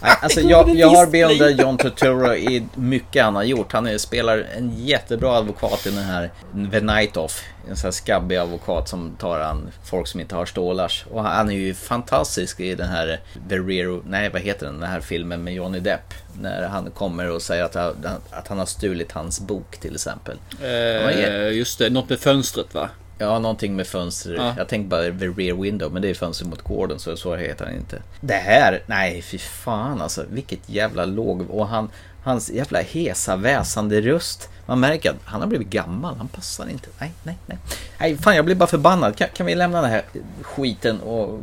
Speaker 3: Nej, alltså [LAUGHS] jag, jag har beundrat John Turturro i mycket han har gjort. Han är, spelar en jättebra advokat i den här The Night Off. En sån här skabbig advokat som tar an folk som inte har stålars. Och han är ju fantastisk i den här The Rear... Nej, vad heter den? Den här filmen med Johnny Depp. När han kommer och säger att han, att han har stulit hans bok till exempel.
Speaker 2: Eh, just det, något med fönstret va?
Speaker 3: Ja, någonting med fönster.
Speaker 2: Ja.
Speaker 3: Jag tänkte bara the rear window, men det är fönster mot gården så så heter han inte. Det här, nej fy fan alltså. Vilket jävla låg... Och han, Hans jävla hesa väsande röst. Man märker att han har blivit gammal, han passar inte. Nej, nej, nej. Nej, fan jag blir bara förbannad. Kan, kan vi lämna den här skiten och,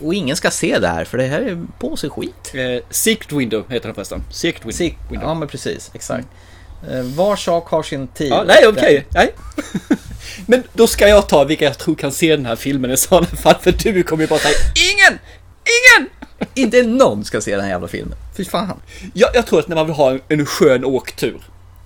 Speaker 3: och ingen ska se det här för det här är på sig skit.
Speaker 2: Eh, Secret Window heter den förresten. Secret Window.
Speaker 3: Sek- ja men precis, exakt. Eh, var sak har sin tid.
Speaker 2: Ja, nej, okej. Nej. [LAUGHS] Men då ska jag ta vilka jag tror kan se den här filmen i sådana fall. För du kommer ju bara säga ingen! Ingen! [LAUGHS]
Speaker 3: Inte någon ska se den här jävla filmen. Fy fan.
Speaker 2: Jag, jag tror att när man vill ha en, en skön åktur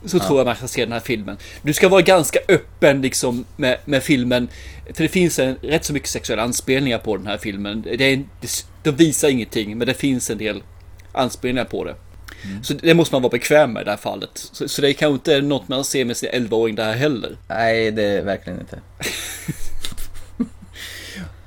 Speaker 2: så
Speaker 3: Ja.
Speaker 2: tror jag man ska se den här filmen. Du ska vara ganska öppen liksom med, med filmen. För det finns en, rätt så mycket sexuella anspelningar på den här filmen. Det är, det, de visar ingenting men det finns en del anspelningar på det. Så det måste man vara bekväm med i det här fallet. Så, så det är kanske inte något man ser med sin 11-åring där heller.
Speaker 3: Nej, det är verkligen inte. [LAUGHS]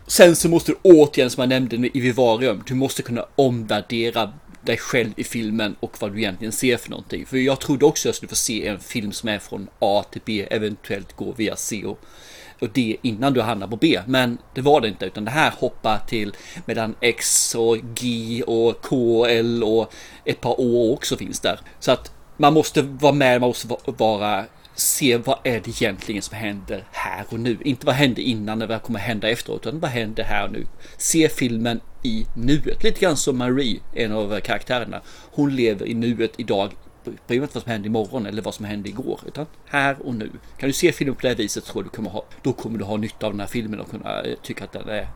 Speaker 2: Sen så måste du återigen, som jag nämnde i Vivarium, du måste kunna omvärdera dig själv i filmen och vad du egentligen ser för någonting. För jag trodde också jag skulle få se en film som är från A till B, eventuellt gå via C och, och D innan du hamnar på B. Men det var det inte, utan det här hoppar till mellan X och G och K och L och ett par Å också finns där. Så att man måste vara med, man måste vara se vad är det egentligen som händer här och nu. Inte vad hände innan eller vad kommer hända efteråt, utan vad händer här och nu. Se filmen i nuet. Lite grann som Marie, en av karaktärerna. Hon lever i nuet idag. Bryr mig inte vad som hände imorgon eller vad som hände igår, utan här och nu. Kan du se filmen på det här viset tror jag du kommer ha, då kommer du ha nytta av den här filmen och kunna eh, tycka att den är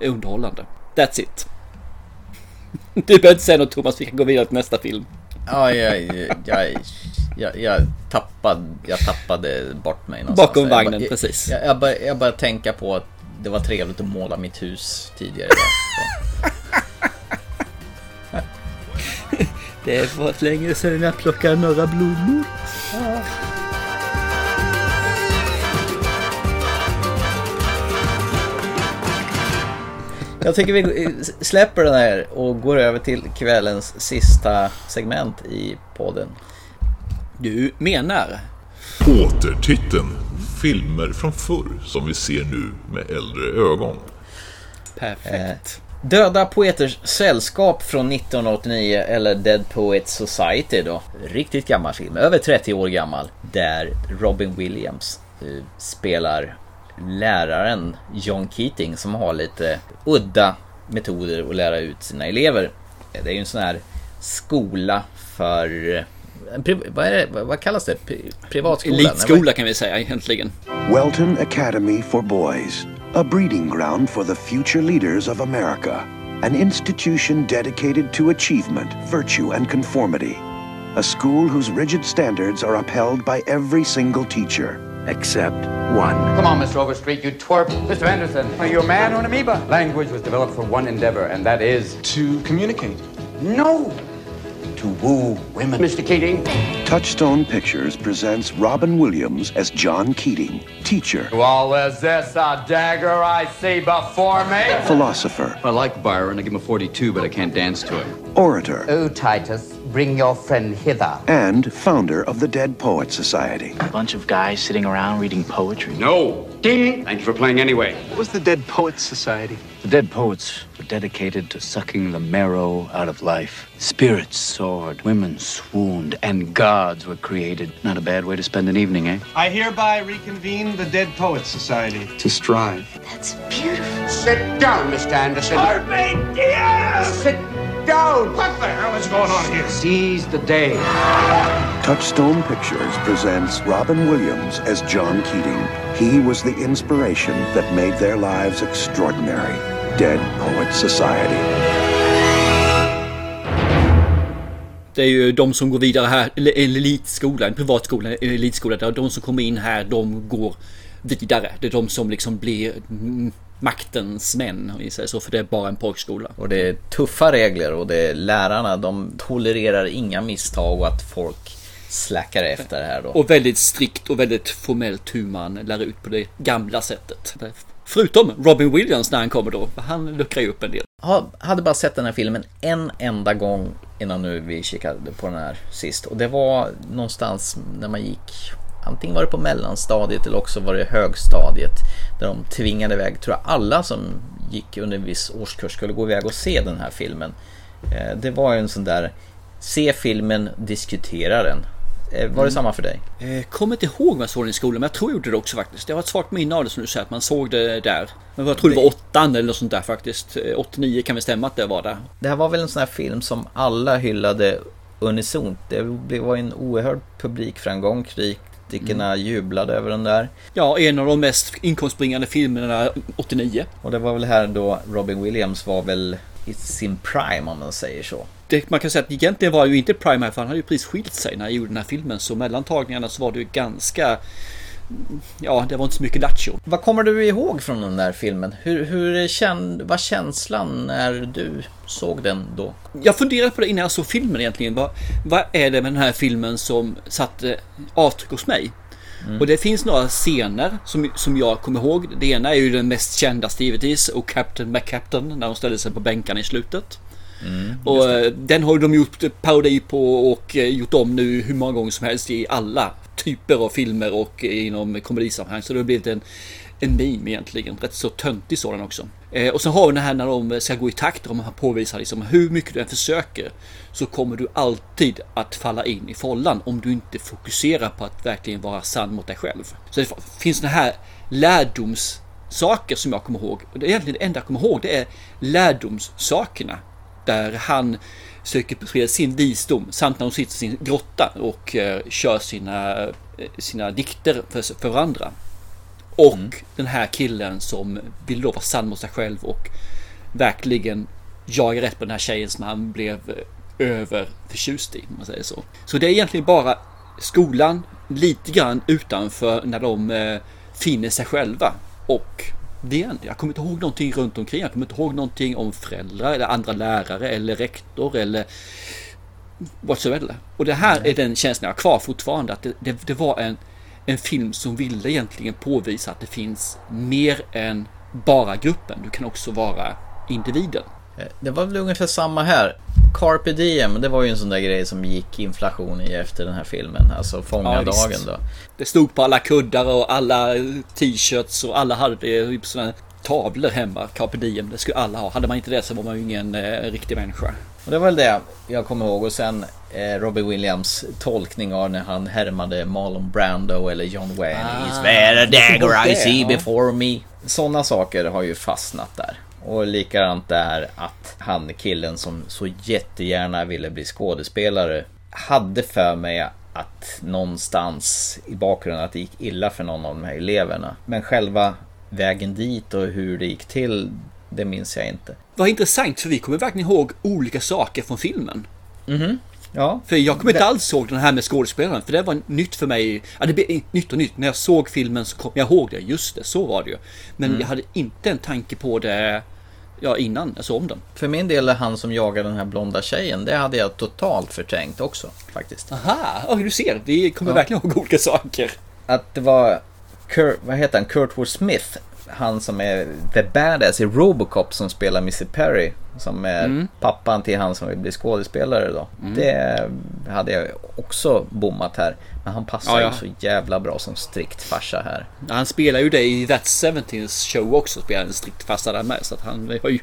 Speaker 2: underhållande. That's it. [LAUGHS] Du behöver inte säga något Thomas, vi kan gå vidare till nästa film.
Speaker 3: Ja, jag, jag, jag, jag, tappade, jag tappade bort mig någonstans.
Speaker 2: Bakom
Speaker 3: Jag
Speaker 2: vagnen,
Speaker 3: bara-
Speaker 2: precis.
Speaker 3: Jag, jag, började, jag började tänka på att det var trevligt att måla mitt hus tidigare [LAUGHS]
Speaker 2: Det var länge sedan jag plockade några blommor.
Speaker 3: Jag tycker vi släpper den här och går över till kvällens sista segment i podden.
Speaker 2: Du menar?
Speaker 1: Återtiteln Filmer från förr som vi ser nu med äldre ögon.
Speaker 2: Perfekt.
Speaker 3: Döda Poeters Sällskap från 1989 eller Dead Poets Society då. Riktigt gammal film, över 30 år gammal. Där Robin Williams eh, spelar läraren John Keating som har lite udda metoder att lära ut sina elever. Det är ju en sån här skola för... eh, Vad, är det, vad- kallas det? Pri- Privatskola?
Speaker 2: Elitskola kan vi säga egentligen.
Speaker 17: Welton Academy for Boys, a breeding ground for the future leaders of America. An institution dedicated to achievement, virtue, and conformity. A school whose rigid standards are upheld by every single teacher, except one.
Speaker 18: Come on, Mr. Overstreet, you twerp. Mr. Anderson, are you a man or an amoeba? Language was developed for one endeavor, and that is to communicate. No! To woo women. Mr. Keating.
Speaker 17: Touchstone Pictures presents Robin Williams as John Keating, teacher,
Speaker 18: Well, is this a dagger I see before me?
Speaker 17: philosopher,
Speaker 4: I like Byron. I give him a 42, but I can't dance to him.
Speaker 17: orator,
Speaker 18: Oh, Titus, bring your friend hither.
Speaker 17: and founder of the Dead Poets Society.
Speaker 19: A bunch of guys sitting around reading poetry.
Speaker 18: No! Ding! Thank you for playing anyway.
Speaker 19: What was the Dead Poets Society? The Dead Poets were dedicated to sucking the marrow out of life. Spirits soared, women swooned, and gods were created. Not a bad way to spend an evening, eh?
Speaker 20: I hereby reconvene the Dead Poets Society.
Speaker 19: To strive.
Speaker 18: That's beautiful. Sit down, Mr. Anderson. Carpe diem! Sit down! What the hell is going on here? Seize the day.
Speaker 17: Touchstone Pictures presents Robin Williams as John Keating. He was the inspiration that made their lives extraordinary. Dead Poets Society.
Speaker 2: Det är ju de som går vidare här, eller en elitskola, en privatskola, en elitskola. Där de som kommer in här, de går vidare. Det är de som liksom blir mm, maktens män, om vi säger så, för det är bara en pojkskola.
Speaker 3: Och det är tuffa regler och det är lärarna, de tolererar inga misstag och att folk slackar efter här då.
Speaker 2: Och väldigt strikt och väldigt formellt hur man lär ut på det gamla sättet. Förutom Robin Williams när han kommer då, han luckrar ju upp en del.
Speaker 3: Ha- hade bara sett den här filmen en enda gång innan nu vi kikade på den här sist. Och det var någonstans när man gick, antingen var det på mellanstadiet eller också var det högstadiet. Där de tvingade iväg, tror jag alla som gick under en viss årskurs skulle gå iväg och se den här filmen. Eh, Det var ju en sån där se filmen, diskutera den. Eh, Var det
Speaker 2: Mm.
Speaker 3: samma för dig?
Speaker 2: Eh, Kommer inte ihåg om jag såg den i skolan, men jag tror jag gjorde det också faktiskt. Det var ett svagt minne av det som du säger, att man såg det där. Men jag tror det var åttan eller något sånt där faktiskt. Eh, 89 kan väl stämma att det var där.
Speaker 3: Det här var väl en sån här film som alla hyllade unisont. Det var en oerhörd publikframgång. Kritikerna
Speaker 2: Mm.
Speaker 3: jublade över den där.
Speaker 2: Ja, en av de mest inkomstbringande filmerna 89.
Speaker 3: Och det var väl här då Robin Williams var väl i sin prime om man säger så.
Speaker 2: Det, man kan säga att egentligen var ju inte Prime här, för han hade ju precis skilt sig när han gjorde den här filmen. Så mellan tagningarna så var det ju ganska... Ja, det var inte så mycket lattjo.
Speaker 3: Vad kommer du ihåg från den där filmen? Hur, hur kände, var känslan när du såg den då?
Speaker 2: Jag funderade på det innan jag såg filmen egentligen. Vad, vad är det med den här filmen som satte avtryck hos mig? Och det finns några scener som, som jag kommer ihåg. Det ena är ju den mest kända givetvis och Captain McCaptain när de ställde sig på bänkarna i slutet. och eh, den har de gjort parodi på och eh, gjort om nu hur många gånger som helst i alla typer av filmer och inom komedisammanhang. Så det har blivit en, en meme egentligen. Rätt så töntig sådan också. Eh, och sen har vi den här när de ska gå i takt och man påvisar liksom hur mycket du än försöker så kommer du alltid att falla in i follan om du inte fokuserar på att verkligen vara sann mot dig själv. Så det finns den här lärdomssaker som jag kommer ihåg. Och det är egentligen det enda jag kommer ihåg det är lärdomssakerna. Där han söker sprida sin visdom samt när hon sitter i sin grotta och eh, kör sina, eh, sina dikter för, för varandra. Och den här killen som vill då vara sann mot sig själv och verkligen jaga rätt på den här tjejen som han blev eh, överförtjust i, om man säger så. Så det är egentligen bara skolan lite grann utanför när de eh, finner sig själva. Och det är jag kommer inte ihåg någonting runt omkring. Jag kommer inte ihåg någonting om föräldrar eller andra lärare eller rektor eller whatsoever. Och det här är den känslan jag har kvar fortfarande. Att det, det, det var en, en film som ville egentligen påvisa att det finns mer än bara gruppen. Du kan också vara individen.
Speaker 3: Eh, Det var väl ungefär samma här. Carpe Diem, det var ju en sån där grej som gick inflation i efter den här filmen. Alltså fånga
Speaker 2: Ja,
Speaker 3: dagen då.
Speaker 2: Det stod på alla kuddar och alla t-shirts och alla hade sådana tavlor hemma. Carpe diem, det skulle alla ha. Hade man inte det så var man ju ingen eh, riktig människa.
Speaker 3: Och det var väl det jag kommer ihåg. Och sen eh, Robbie Williams tolkning av när han härmade Marlon Brando eller John Wayne.
Speaker 2: Ah,
Speaker 3: He's where a dagger I see before me. Sådana saker har ju fastnat där. Och likadant där att han killen som så jättegärna ville bli skådespelare hade för mig att någonstans i bakgrunden att det gick illa för någon av de här eleverna. Men själva vägen dit och hur det gick till, det minns jag inte.
Speaker 2: Vad intressant för vi kommer verkligen ihåg olika saker från filmen.
Speaker 3: Mhm. Ja.
Speaker 2: För jag kommer inte alls ihåg den här med skådespelaren för det var nytt för mig. Ja, det blev nytt och nytt. När jag såg filmen så kom jag ihåg det. Just det, så var det ju. Men
Speaker 3: Mm.
Speaker 2: jag hade inte en tanke på det ja, innan jag såg om den.
Speaker 3: För min del är han som jagar den här blonda tjejen, det hade jag totalt förträngt också faktiskt.
Speaker 2: Aha, ja, du ser. Vi kommer
Speaker 3: Ja.
Speaker 2: verkligen ihåg olika saker.
Speaker 3: Att det var Kurt, vad heter han, Kurtwood Smith, han som är the badass i Robocop som spelar Mr. Perry. Som är
Speaker 2: Mm.
Speaker 3: pappan till han som vill bli skådespelare då.
Speaker 2: Mm.
Speaker 3: Det hade jag också bommat här. Men han passar
Speaker 2: Ja, ja.
Speaker 3: ju så jävla bra som strikt farsa här.
Speaker 2: Han spelar ju det i That 70's show också. Spelar en strikt farsa där med. Så att han har ju...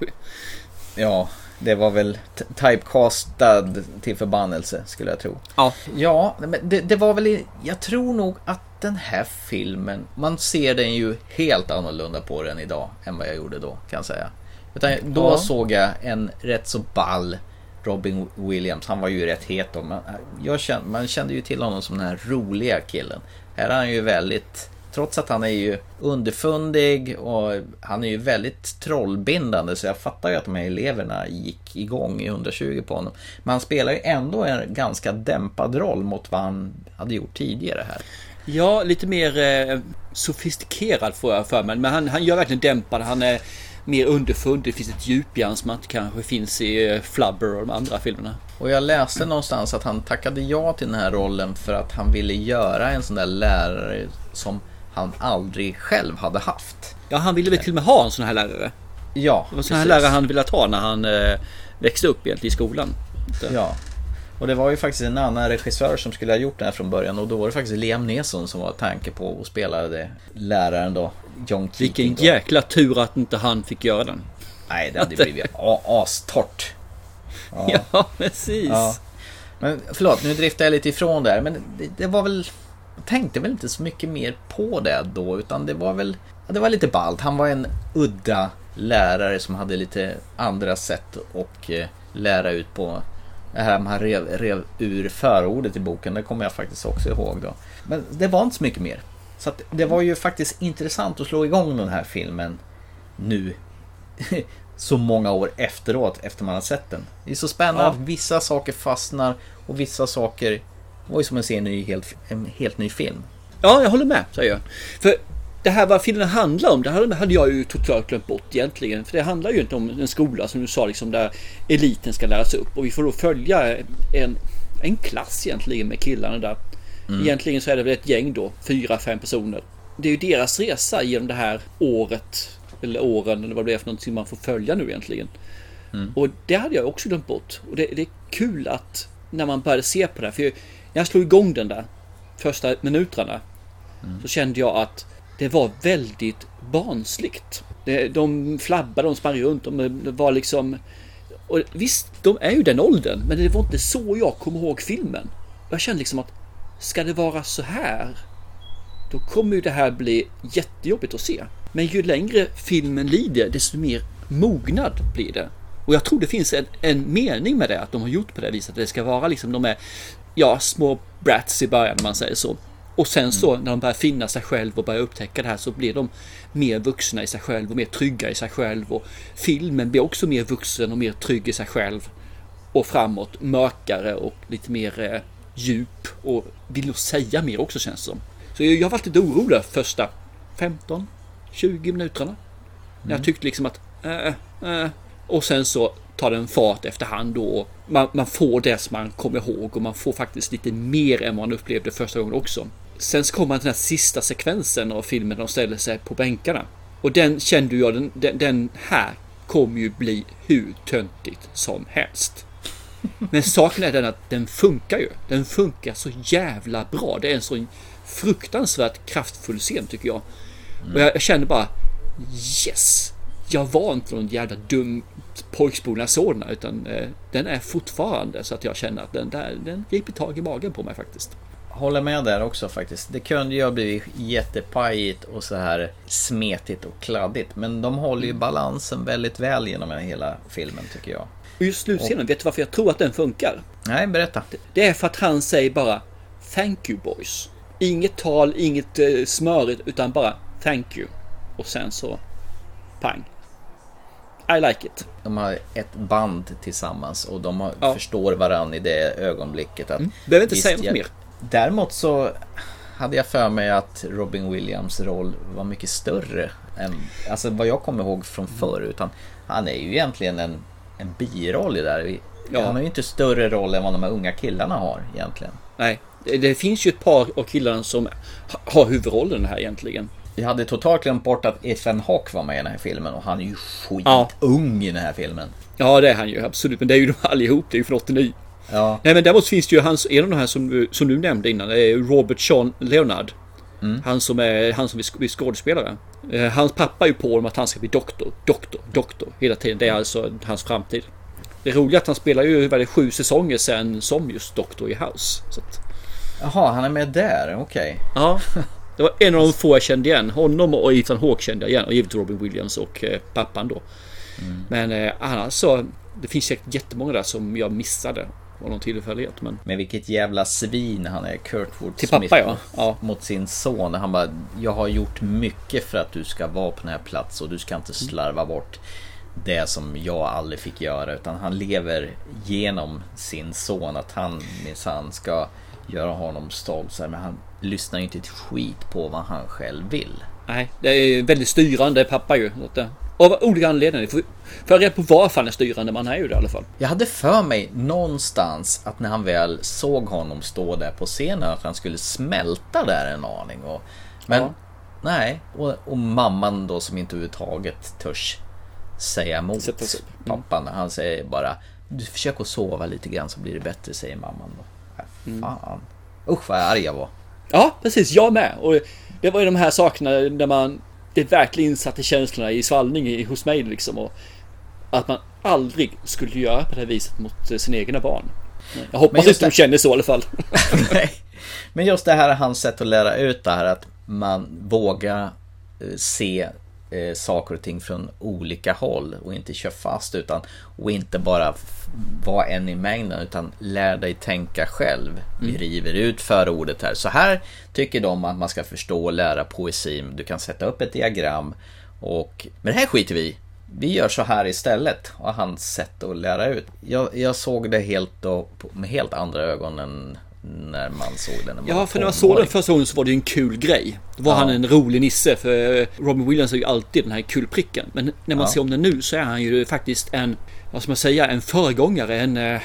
Speaker 3: Ja, det var väl typecastad till förbannelse skulle jag tro.
Speaker 2: Ja.
Speaker 3: Ja, men det, det var väl, jag tror nog att den här filmen, man ser den ju helt annorlunda på den idag än vad jag gjorde då kan jag säga. Utan då
Speaker 2: Ja.
Speaker 3: såg jag en rätt så ball Robin Williams, han var ju rätt het då, men jag kände, man kände ju till honom som den här roliga killen. Här är han ju väldigt, trots att han är ju underfundig och han är ju väldigt trollbindande så jag fattar ju att de här eleverna gick igång i 120 på honom. Men han spelar ju ändå en ganska dämpad roll mot vad han hade gjort tidigare här.
Speaker 2: Ja, lite mer eh, sofistikerad får jag för mig. Men han, han gör verkligen dämpad. Han är mer underfundig. Det finns ett djup i han som inte kanske finns i eh, Flubber och de andra filmerna.
Speaker 3: Och jag läste någonstans att han tackade ja till den här rollen för att han ville göra en sån där lärare som han aldrig själv hade haft.
Speaker 2: Ja, han ville väl till och med ha en sån här lärare.
Speaker 3: Ja,
Speaker 2: Det var sån här
Speaker 3: precis.
Speaker 2: lärare han ville ha när han eh, växte upp egentligen i skolan.
Speaker 3: Ja. Och det var ju faktiskt en annan regissör som skulle ha gjort den här från början och då var det faktiskt Liam Neeson som var tanke på att spela det läraren då, John Keating.
Speaker 2: Vilken
Speaker 3: då.
Speaker 2: jäkla tur att inte han fick göra den.
Speaker 3: Nej, det hade blivit [LAUGHS] astort.
Speaker 2: Ja, precis.
Speaker 3: Ja. Men förlåt, nu driftar jag lite ifrån där. Men det, det var väl... Jag tänkte väl inte så mycket mer på det då. Utan det var väl... Ja, det var lite ballt. Han var en udda lärare som hade lite andra sätt att eh, lära ut på. Det här man rev, rev ur förordet i boken. Det kommer jag faktiskt också ihåg då. Men det var inte så mycket mer. Så det var ju faktiskt intressant att slå igång den här filmen nu. [LAUGHS] så många år efteråt, efter man har sett den. Det är så spännande
Speaker 2: Ja.
Speaker 3: att vissa saker fastnar och vissa saker var ju som att se en, ny, helt, en helt ny film.
Speaker 2: Ja, jag håller med, säger jag. För det här vad filmen handlar om, det hade jag ju totalt glömt bort egentligen. För det handlar ju inte om en skola som du sa, liksom där eliten ska läras upp. Och vi får då följa en, en klass egentligen med killarna där.
Speaker 3: Mm.
Speaker 2: Egentligen så är det väl ett gäng då, fyra, fem personer. Det är ju deras resa genom det här året, eller åren, eller vad det är för någonting man får följa nu egentligen.
Speaker 3: Mm.
Speaker 2: Och det hade jag också glömt bort. Och det, det är kul att när man började se på det här, för när jag slog igång den där första minuterna så kände jag att det var väldigt barnsligt. De flabbade, de sprang runt, de var liksom... Och visst, de är ju den åldern, men det var inte så jag kom ihåg filmen. Jag kände liksom att ska det vara så här? Då kommer ju det här bli jättejobbigt att se. Men ju längre filmen lider, desto mer mognad blir det. Och jag tror det finns en, en mening med det, att de har gjort på det viset. Att det ska vara liksom de är, ja, små brats i början, om man säger så. Och sen så när de börjar finna sig själv och börjar upptäcka det här så blir de mer vuxna i sig själv och mer trygga i sig själv. Och filmen blir också mer vuxen och mer trygg i sig själv. Och framåt mörkare och lite mer eh, djup och vill nog säga mer också känns det som. Så jag, jag varit lite orolig första 15, 20 minuterna. När jag tyckte liksom att äh, äh. Och sen så tar den fart efterhand då. Man, man får det som man kommer ihåg och man får faktiskt lite mer än man upplevde första gången också. Sen så kommer man till den här sista sekvensen av filmen där de ställer sig på bänkarna. Och den kände jag, den, den, den här kommer ju bli hur töntigt som helst. Men saken är den att den funkar ju. Den funkar så jävla bra. Det är en så fruktansvärt kraftfull scen tycker jag. Och jag, jag kände bara Yes! Jag var inte någon jävla dum pojkspolare sådana utan eh, den är fortfarande så att jag känner att den där, den griper tag i magen på mig faktiskt.
Speaker 3: Håller med där också faktiskt. Det kunde ju ha blivit jättepajigt och så här smetigt och kladdigt. Men de håller ju balansen väldigt väl genom hela filmen tycker jag.
Speaker 2: Och just slutscenen, vet du varför jag tror att den funkar?
Speaker 3: Nej, berätta.
Speaker 2: Det är för att han säger bara Thank you boys. Inget tal, inget eh, smörigt utan bara Thank you. Och sen så pang. I like it.
Speaker 3: De har ett band tillsammans och de har,
Speaker 2: Ja.
Speaker 3: förstår varandra i det ögonblicket. Att,
Speaker 2: Mm. Behöver inte säga något mer.
Speaker 3: Däremot så hade jag för mig att Robin Williams roll var mycket större än alltså vad jag kommer ihåg från förr. Utan han är ju egentligen en, en biroll i det där.
Speaker 2: Ja.
Speaker 3: Han har ju inte större roll än vad de här unga killarna har egentligen.
Speaker 2: Nej, det, finns ju ett par av killarna som ha- har huvudrollen här egentligen.
Speaker 3: Jag hade totalt glömt bort att Ethan Hawke var med i den här filmen och han är ju skitung
Speaker 2: Ja.
Speaker 3: i den här filmen.
Speaker 2: Ja, det är han ju absolut. Men det är ju de allihop. Det är ju från 89.
Speaker 3: Ja.
Speaker 2: Nej, men däremot finns det ju hans, en av de här som, du- som du nämnde innan. Robert Sean Leonard. Han som är han som är skådespelare. Eh, Hans pappa är ju på om att han ska bli doktor, doktor, doktor hela tiden. Det är alltså hans framtid. Det roliga är att han spelar ju det, sju säsonger sen som just doktor i House. Så att,
Speaker 3: Jaha, han är med där, okej.
Speaker 2: ja, [LAUGHS] det var en av de få jag kände igen. Honom och Ethan Hawke kände jag igen. Och givetvis Robin Williams och eh, pappan då. Men eh, annars så, det finns säkert jättemånga där som jag missade. Av någon tillfällighet. Men
Speaker 3: Men vilket jävla svin han är, Kurt Wood
Speaker 2: Till pappa, ja. Ja.
Speaker 3: Mot sin son. Han bara, jag har gjort mycket för att du ska vara på den här platsen och du ska inte slarva bort det som jag aldrig fick göra. Utan han lever genom sin son. Att han minsann ska göra honom stolt. Men han lyssnar ju inte ett skit på vad han själv vill.
Speaker 2: Nej, det är väldigt styrande pappa ju. Av olika anledningar. Får jag reda på varför han är styrande, men han är ju det i alla fall.
Speaker 3: Jag hade för mig någonstans att när han väl såg honom stå där på scenen att han skulle smälta där en aning. Och, men
Speaker 2: Ja.
Speaker 3: nej, och, och mamman då som inte överhuvudtaget törs säga emot
Speaker 2: sig.
Speaker 3: pappan. Han säger bara du försöker att sova lite grann så blir det bättre säger mamman då. Äh, Fan. Usch vad arg jag var.
Speaker 2: Ja, precis. Jag med. Och det var ju de här sakerna där man... Det verkligen insatte känslorna i svallning hos mig liksom. Och att man aldrig skulle göra på det här viset mot eh, sina egna barn. Jag hoppas inte de känner så i alla fall. [LAUGHS]
Speaker 3: Men just det här är hans sätt att lära ut det här att man vågar eh, se eh, saker och ting från olika håll och inte köra fast utan och inte bara vara en i mängden utan lär dig tänka själv. Vi
Speaker 2: Mm.
Speaker 3: river ut förordet här. Så här tycker de att man ska förstå och lära poesi. Du kan sätta upp ett diagram och men det här skiter vi. Vi gör så här istället och hans sätt att lära ut. Jag, jag såg det helt då, med helt andra ögon än när man såg den. när man
Speaker 2: Ja, för när jag såg den första gången så var det ju en kul grej. Då var
Speaker 3: Ja.
Speaker 2: han en rolig nisse, för eh, Robin Williams är ju alltid den här kulpricken. Men när man
Speaker 3: Ja.
Speaker 2: ser om den nu så är han ju faktiskt en, vad ska man säga, en föregångare, en, eh,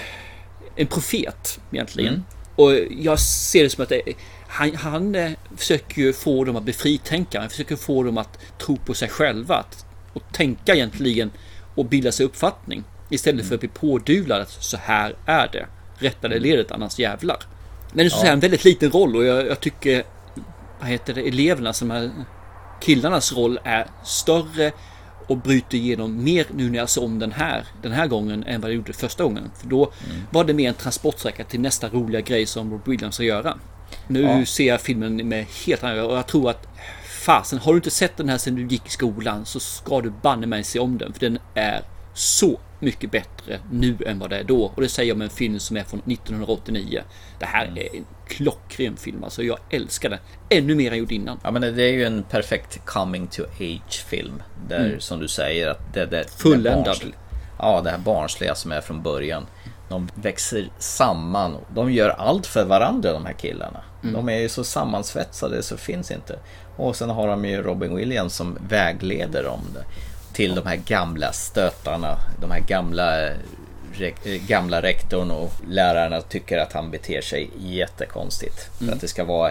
Speaker 2: en profet egentligen.
Speaker 3: Mm.
Speaker 2: Och jag ser det som att det, han, han eh, försöker ju få dem att bli fritänkare. Han försöker få dem att tro på sig själva. Att, och tänka egentligen och bilda sig uppfattning. Istället för att bli pådyvlad att så här är det. Rätta det ledet annars jävlar. Men det är så
Speaker 3: Ja.
Speaker 2: säga en väldigt liten roll och jag, jag tycker vad heter det, elevernas, de här killarnas roll är större och bryter igenom mer nu när jag såg om den här den här gången än vad jag gjorde första gången. För då
Speaker 3: Mm.
Speaker 2: var det mer en transportsträcka till nästa roliga grej som Rob Williams ska göra. Nu
Speaker 3: Ja.
Speaker 2: ser jag filmen med helt andra och jag tror att fasen, har du inte sett den här sedan du gick i skolan så ska du banne mig se om den för den är så mycket bättre nu än vad det är då. Och det säger jag om en film som är från 1989. Det här
Speaker 3: Mm.
Speaker 2: är en klockren film alltså. Jag älskar den ännu mer än jag gjorde innan.
Speaker 3: Ja men det är ju en perfekt coming to age film. Där
Speaker 2: Mm.
Speaker 3: som du säger att det, det
Speaker 2: Fulländad.
Speaker 3: det Ja, det här barnsliga som är från början. De växer samman. De gör allt för varandra de här killarna.
Speaker 2: Mm.
Speaker 3: De är ju så sammansvetsade så finns inte. Och sen har de ju Robin Williams som vägleder dem till de här gamla stötarna. De här gamla, gamla rektorn och lärarna tycker att han beter sig jättekonstigt. För
Speaker 2: Mm.
Speaker 3: att det ska vara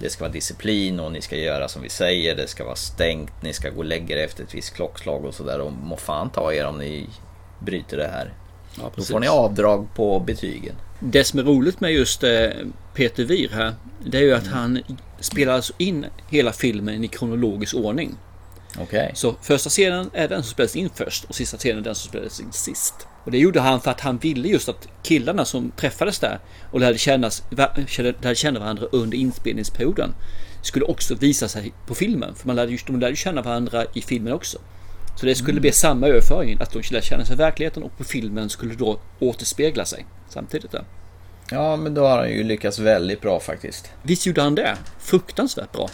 Speaker 3: det ska vara disciplin och ni ska göra som vi säger. Det ska vara stängt. Ni ska gå och lägga er efter ett visst klockslag och sådär. Och må fan ta er om ni bryter det här.
Speaker 2: Ja,
Speaker 3: Då får ni avdrag på betygen.
Speaker 2: Det som är roligt med just eh, Peter Weir här, det är ju att
Speaker 3: Mm.
Speaker 2: han spelar alltså in hela filmen i kronologisk ordning.
Speaker 3: Okej.
Speaker 2: Så första scenen är den som spelas in först och sista scenen är den som spelas in sist. Och det gjorde han för att han ville just att killarna som träffades där och lärde, kännas, lärde känna varandra under inspelningsperioden skulle också visa sig på filmen. För man lärde, just, de lärde känna varandra i filmen också. Så det skulle
Speaker 3: Mm.
Speaker 2: bli samma överföring, att de lärde känna sig i verkligheten och på filmen skulle då återspegla sig samtidigt. Där.
Speaker 3: Ja, men då har han ju lyckats väldigt bra faktiskt.
Speaker 2: Visst gjorde han det? Fruktansvärt bra.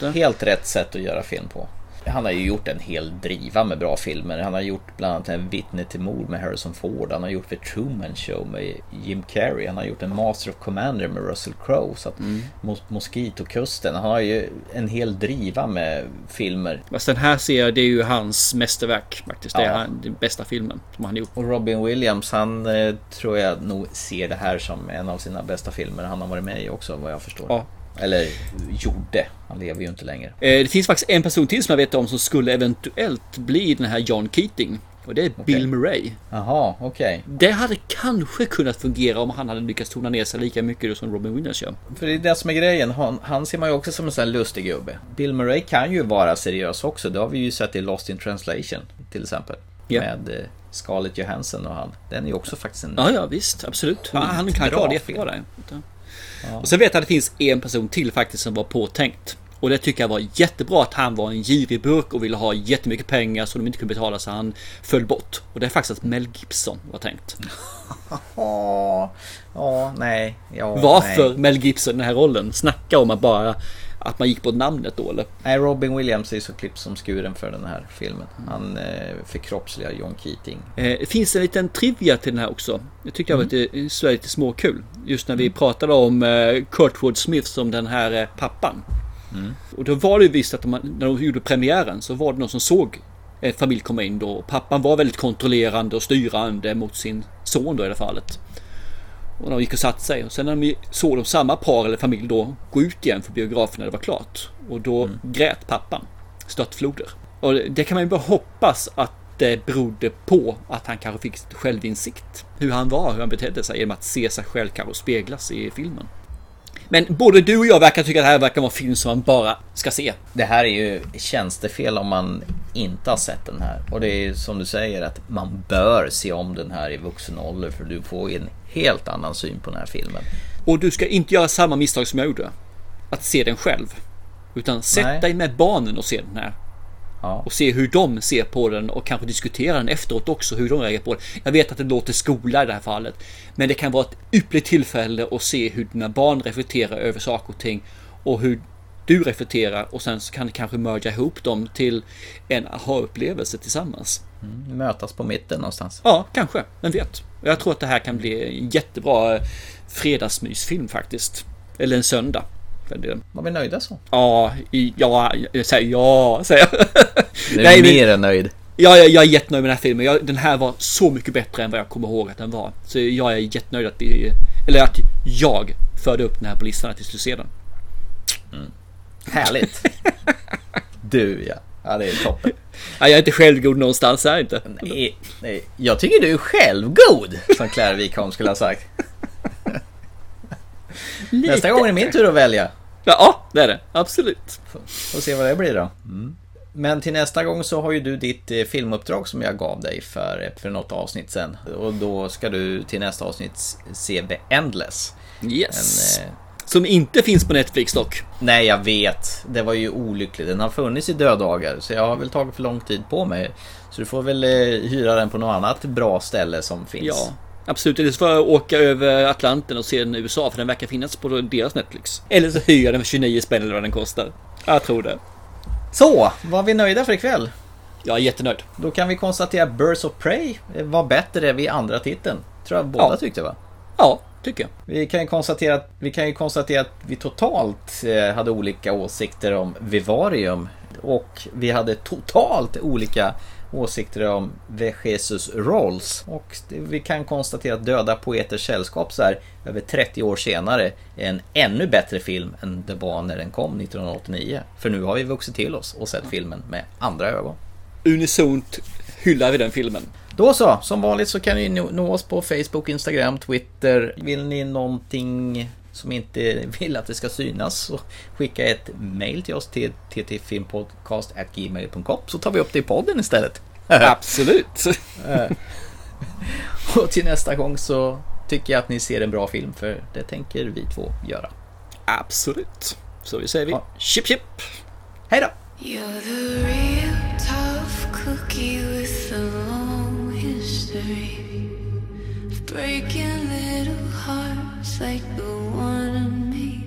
Speaker 2: Det-
Speaker 3: Helt rätt sätt att göra film på. Han har ju gjort en hel driva med bra filmer. Han har gjort bland annat en Vittne till mord med Harrison Ford. Han har gjort The Truman Show med Jim Carrey. Han har gjort en Master of Commander med Russell Crowe. Så att
Speaker 2: Mm.
Speaker 3: Mos- Moskitokusten. Han har ju en hel driva med filmer.
Speaker 2: Fast den här ser jag, det är ju hans mästerverk faktiskt. Det är
Speaker 3: Ja.
Speaker 2: han, den bästa filmen som han gjort.
Speaker 3: Och Robin Williams, han eh, tror jag nog ser det här som en av sina bästa filmer. Han har varit med i också vad jag förstår.
Speaker 2: Ja.
Speaker 3: Eller gjorde. Han lever ju inte längre.
Speaker 2: Eh, Det finns faktiskt en person till som jag vet om som skulle eventuellt bli den här John Keating. Och det är Bill Murray.
Speaker 3: Jaha, okej.
Speaker 2: Det hade kanske kunnat fungera om han hade lyckats tona ner sig lika mycket som Robin Williams gör.
Speaker 3: För det är det som är grejen. Han, han ser man ju också som en sån här lustig gubbe. Bill Murray kan ju vara seriös också. Det har vi ju sett i Lost in translation till exempel.
Speaker 2: Ja.
Speaker 3: Med eh, Scarlett Johansson och han. Den är ju också faktiskt en...
Speaker 2: Ja, ja visst. Absolut. Han, han kan klara det jättebra där.
Speaker 3: Ja.
Speaker 2: Och sen vet jag att det finns en person till faktiskt som var påtänkt. Och det tycker jag var jättebra att han var en girig burk och ville ha jättemycket pengar som de inte kunde betala så han föll bort. Och det är faktiskt att Mel Gibson var tänkt. [LAUGHS]
Speaker 3: Ja, nej. Ja,
Speaker 2: Varför
Speaker 3: Nej.
Speaker 2: Mel Gibson i den här rollen? Snacka om att bara att man gick på namnet då eller?
Speaker 3: nej, Robin Williams är så klippt som skuren för den här filmen. Han eh, förkroppsligar John Keating.
Speaker 2: Eh, Det finns en liten trivia till den här också. Det tyckte jag var
Speaker 3: Mm.
Speaker 2: lite, så lite småkul. Just när vi pratade om eh, Kurtwood Smith som den här eh, pappan.
Speaker 3: Mm.
Speaker 2: Och då var det ju visst att de, när de gjorde premiären så var det någon som såg en familj komma in då. Och pappan var väldigt kontrollerande och styrande mot sin son då i det fallet. Och de gick och satte sig och sen när de såg de samma par eller familj då gå ut igen för biografen när det var klart. Och då
Speaker 3: Mm.
Speaker 2: grät pappan störtfloder. Och det- kan man ju bara hoppas att det berodde på att han kanske fick självinsikt. Hur han var, hur han betedde sig genom att se sig själv kanske speglas i filmen. Men både du och jag verkar tycka att det här verkar vara en film som man bara ska se.
Speaker 3: Det här är ju tjänstefel om man inte har sett den här. Och det är som du säger att man bör se om den här i vuxen ålder för du får en helt annan syn på den här filmen.
Speaker 2: Och du ska inte göra samma misstag som jag gjorde. Att se den själv. Utan sätt
Speaker 3: Nej.
Speaker 2: dig med barnen och se den här.
Speaker 3: Ja.
Speaker 2: Och se hur de ser på den och kanske diskutera den efteråt också, hur de reagerar på den. Jag vet att det låter skola i det här fallet. Men det kan vara ett ypperligt tillfälle att se hur dina barn reflekterar över saker och ting. Och hur du reflekterar och sen så kan det kanske mörja ihop dem till en aha-upplevelse tillsammans.
Speaker 3: Mm, mötas på mitten någonstans.
Speaker 2: Ja, kanske. Vem vet? Jag tror att det här kan bli en jättebra fredagsmysfilm faktiskt. Eller en söndag. För det.
Speaker 3: Var vi nöjda så?
Speaker 2: Ja, ja, jag säger ja, säger jag.
Speaker 3: Du är
Speaker 2: Nej, men-
Speaker 3: mer än nöjd.
Speaker 2: Ja, jag, jag är jättenöjd med den här filmen. Jag, den här var så mycket bättre än vad jag kommer ihåg att den var. Så jag är jättenöjd att vi, eller att jag förde upp den här på listan att vi skulle se den.
Speaker 3: Härligt. Du ja. Ja, det är toppen.
Speaker 2: Ja, jag är inte självgod någonstans här inte.
Speaker 3: Nej, nej. Jag tycker du är självgod, som Claire Wikholm skulle ha sagt. Nästa gång är det min tur att välja.
Speaker 2: Ja, det är det. Absolut.
Speaker 3: Får se vad det blir då. Men till nästa gång så har ju du ditt eh, filmuppdrag som jag gav dig för, för något avsnitt sen. Och då ska du till nästa avsnitt se The Endless.
Speaker 2: Yes.
Speaker 3: En, eh,
Speaker 2: Som inte finns på Netflix dock.
Speaker 3: Nej, jag vet. Det var ju olyckligt. Den har funnits i döddagar, så jag har väl tagit för lång tid på mig. Så du får väl eh, hyra den på något annat bra ställe som finns.
Speaker 2: Ja, absolut. Eller så får jag åka över Atlanten och se den i USA för den verkar finnas på deras Netflix. Eller så hyr jag den för 29 spänn eller vad den kostar. Jag tror det.
Speaker 3: Så, var vi nöjda för ikväll?
Speaker 2: Jag är jättenöjd.
Speaker 3: Då kan vi konstatera att Birds of Prey var bättre vid andra titeln. Tror jag båda
Speaker 2: Ja.
Speaker 3: tyckte va?
Speaker 2: Ja, tycker jag.
Speaker 3: Vi kan ju konstatera att vi, kan ju konstatera att vi totalt eh, hade olika åsikter om Vivarium. Och vi hade totalt olika åsikter om Jesus Rolls. Och vi kan konstatera att Döda Poeters Sällskap så här över 30 år senare är en ännu bättre film än det var när den kom 1989. För nu har vi vuxit till oss och sett filmen med andra ögon.
Speaker 2: Unisont hyllar vi den filmen.
Speaker 3: Då så, som vanligt så kan ni nå nå oss på Facebook, Instagram, Twitter. Vill ni någonting som inte vill att det ska synas så skicka ett mail till oss till ttfilmpodcast.gmail.com så tar vi upp det i podden istället. [LAUGHS]
Speaker 2: Absolut.
Speaker 3: Eh, Och till nästa gång så tycker jag att ni ser en bra film för det tänker vi två göra.
Speaker 2: Absolut. Så vi säger vi chip chip.
Speaker 3: Hej då!
Speaker 21: You're the real tough cookie with a long history of breaking little like the one in me.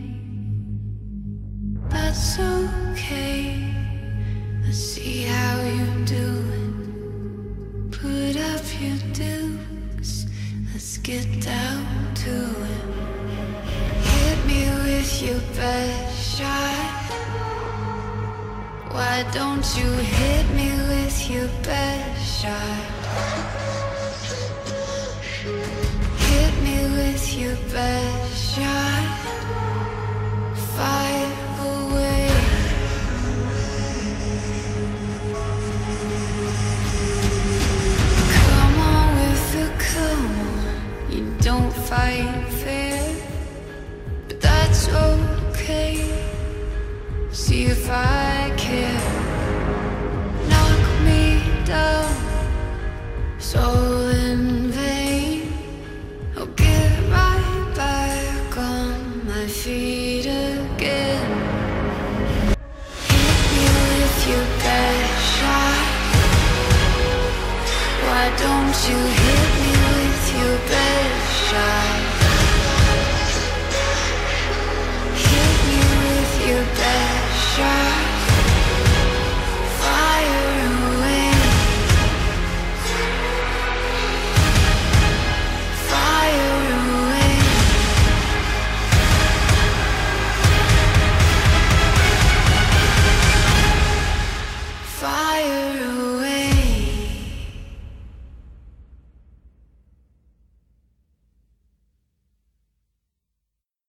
Speaker 21: That's okay. Let's see how you do it. Put up your dukes. Let's get down to it. Hit me with your best shot. Why don't you hit me with your best shot? With your best shot. Fire away. Come on with the come on. You don't fight fair, but that's okay. See if I care. Knock me down, soul Don't you hit me with your best shot. Hit me with your best shot.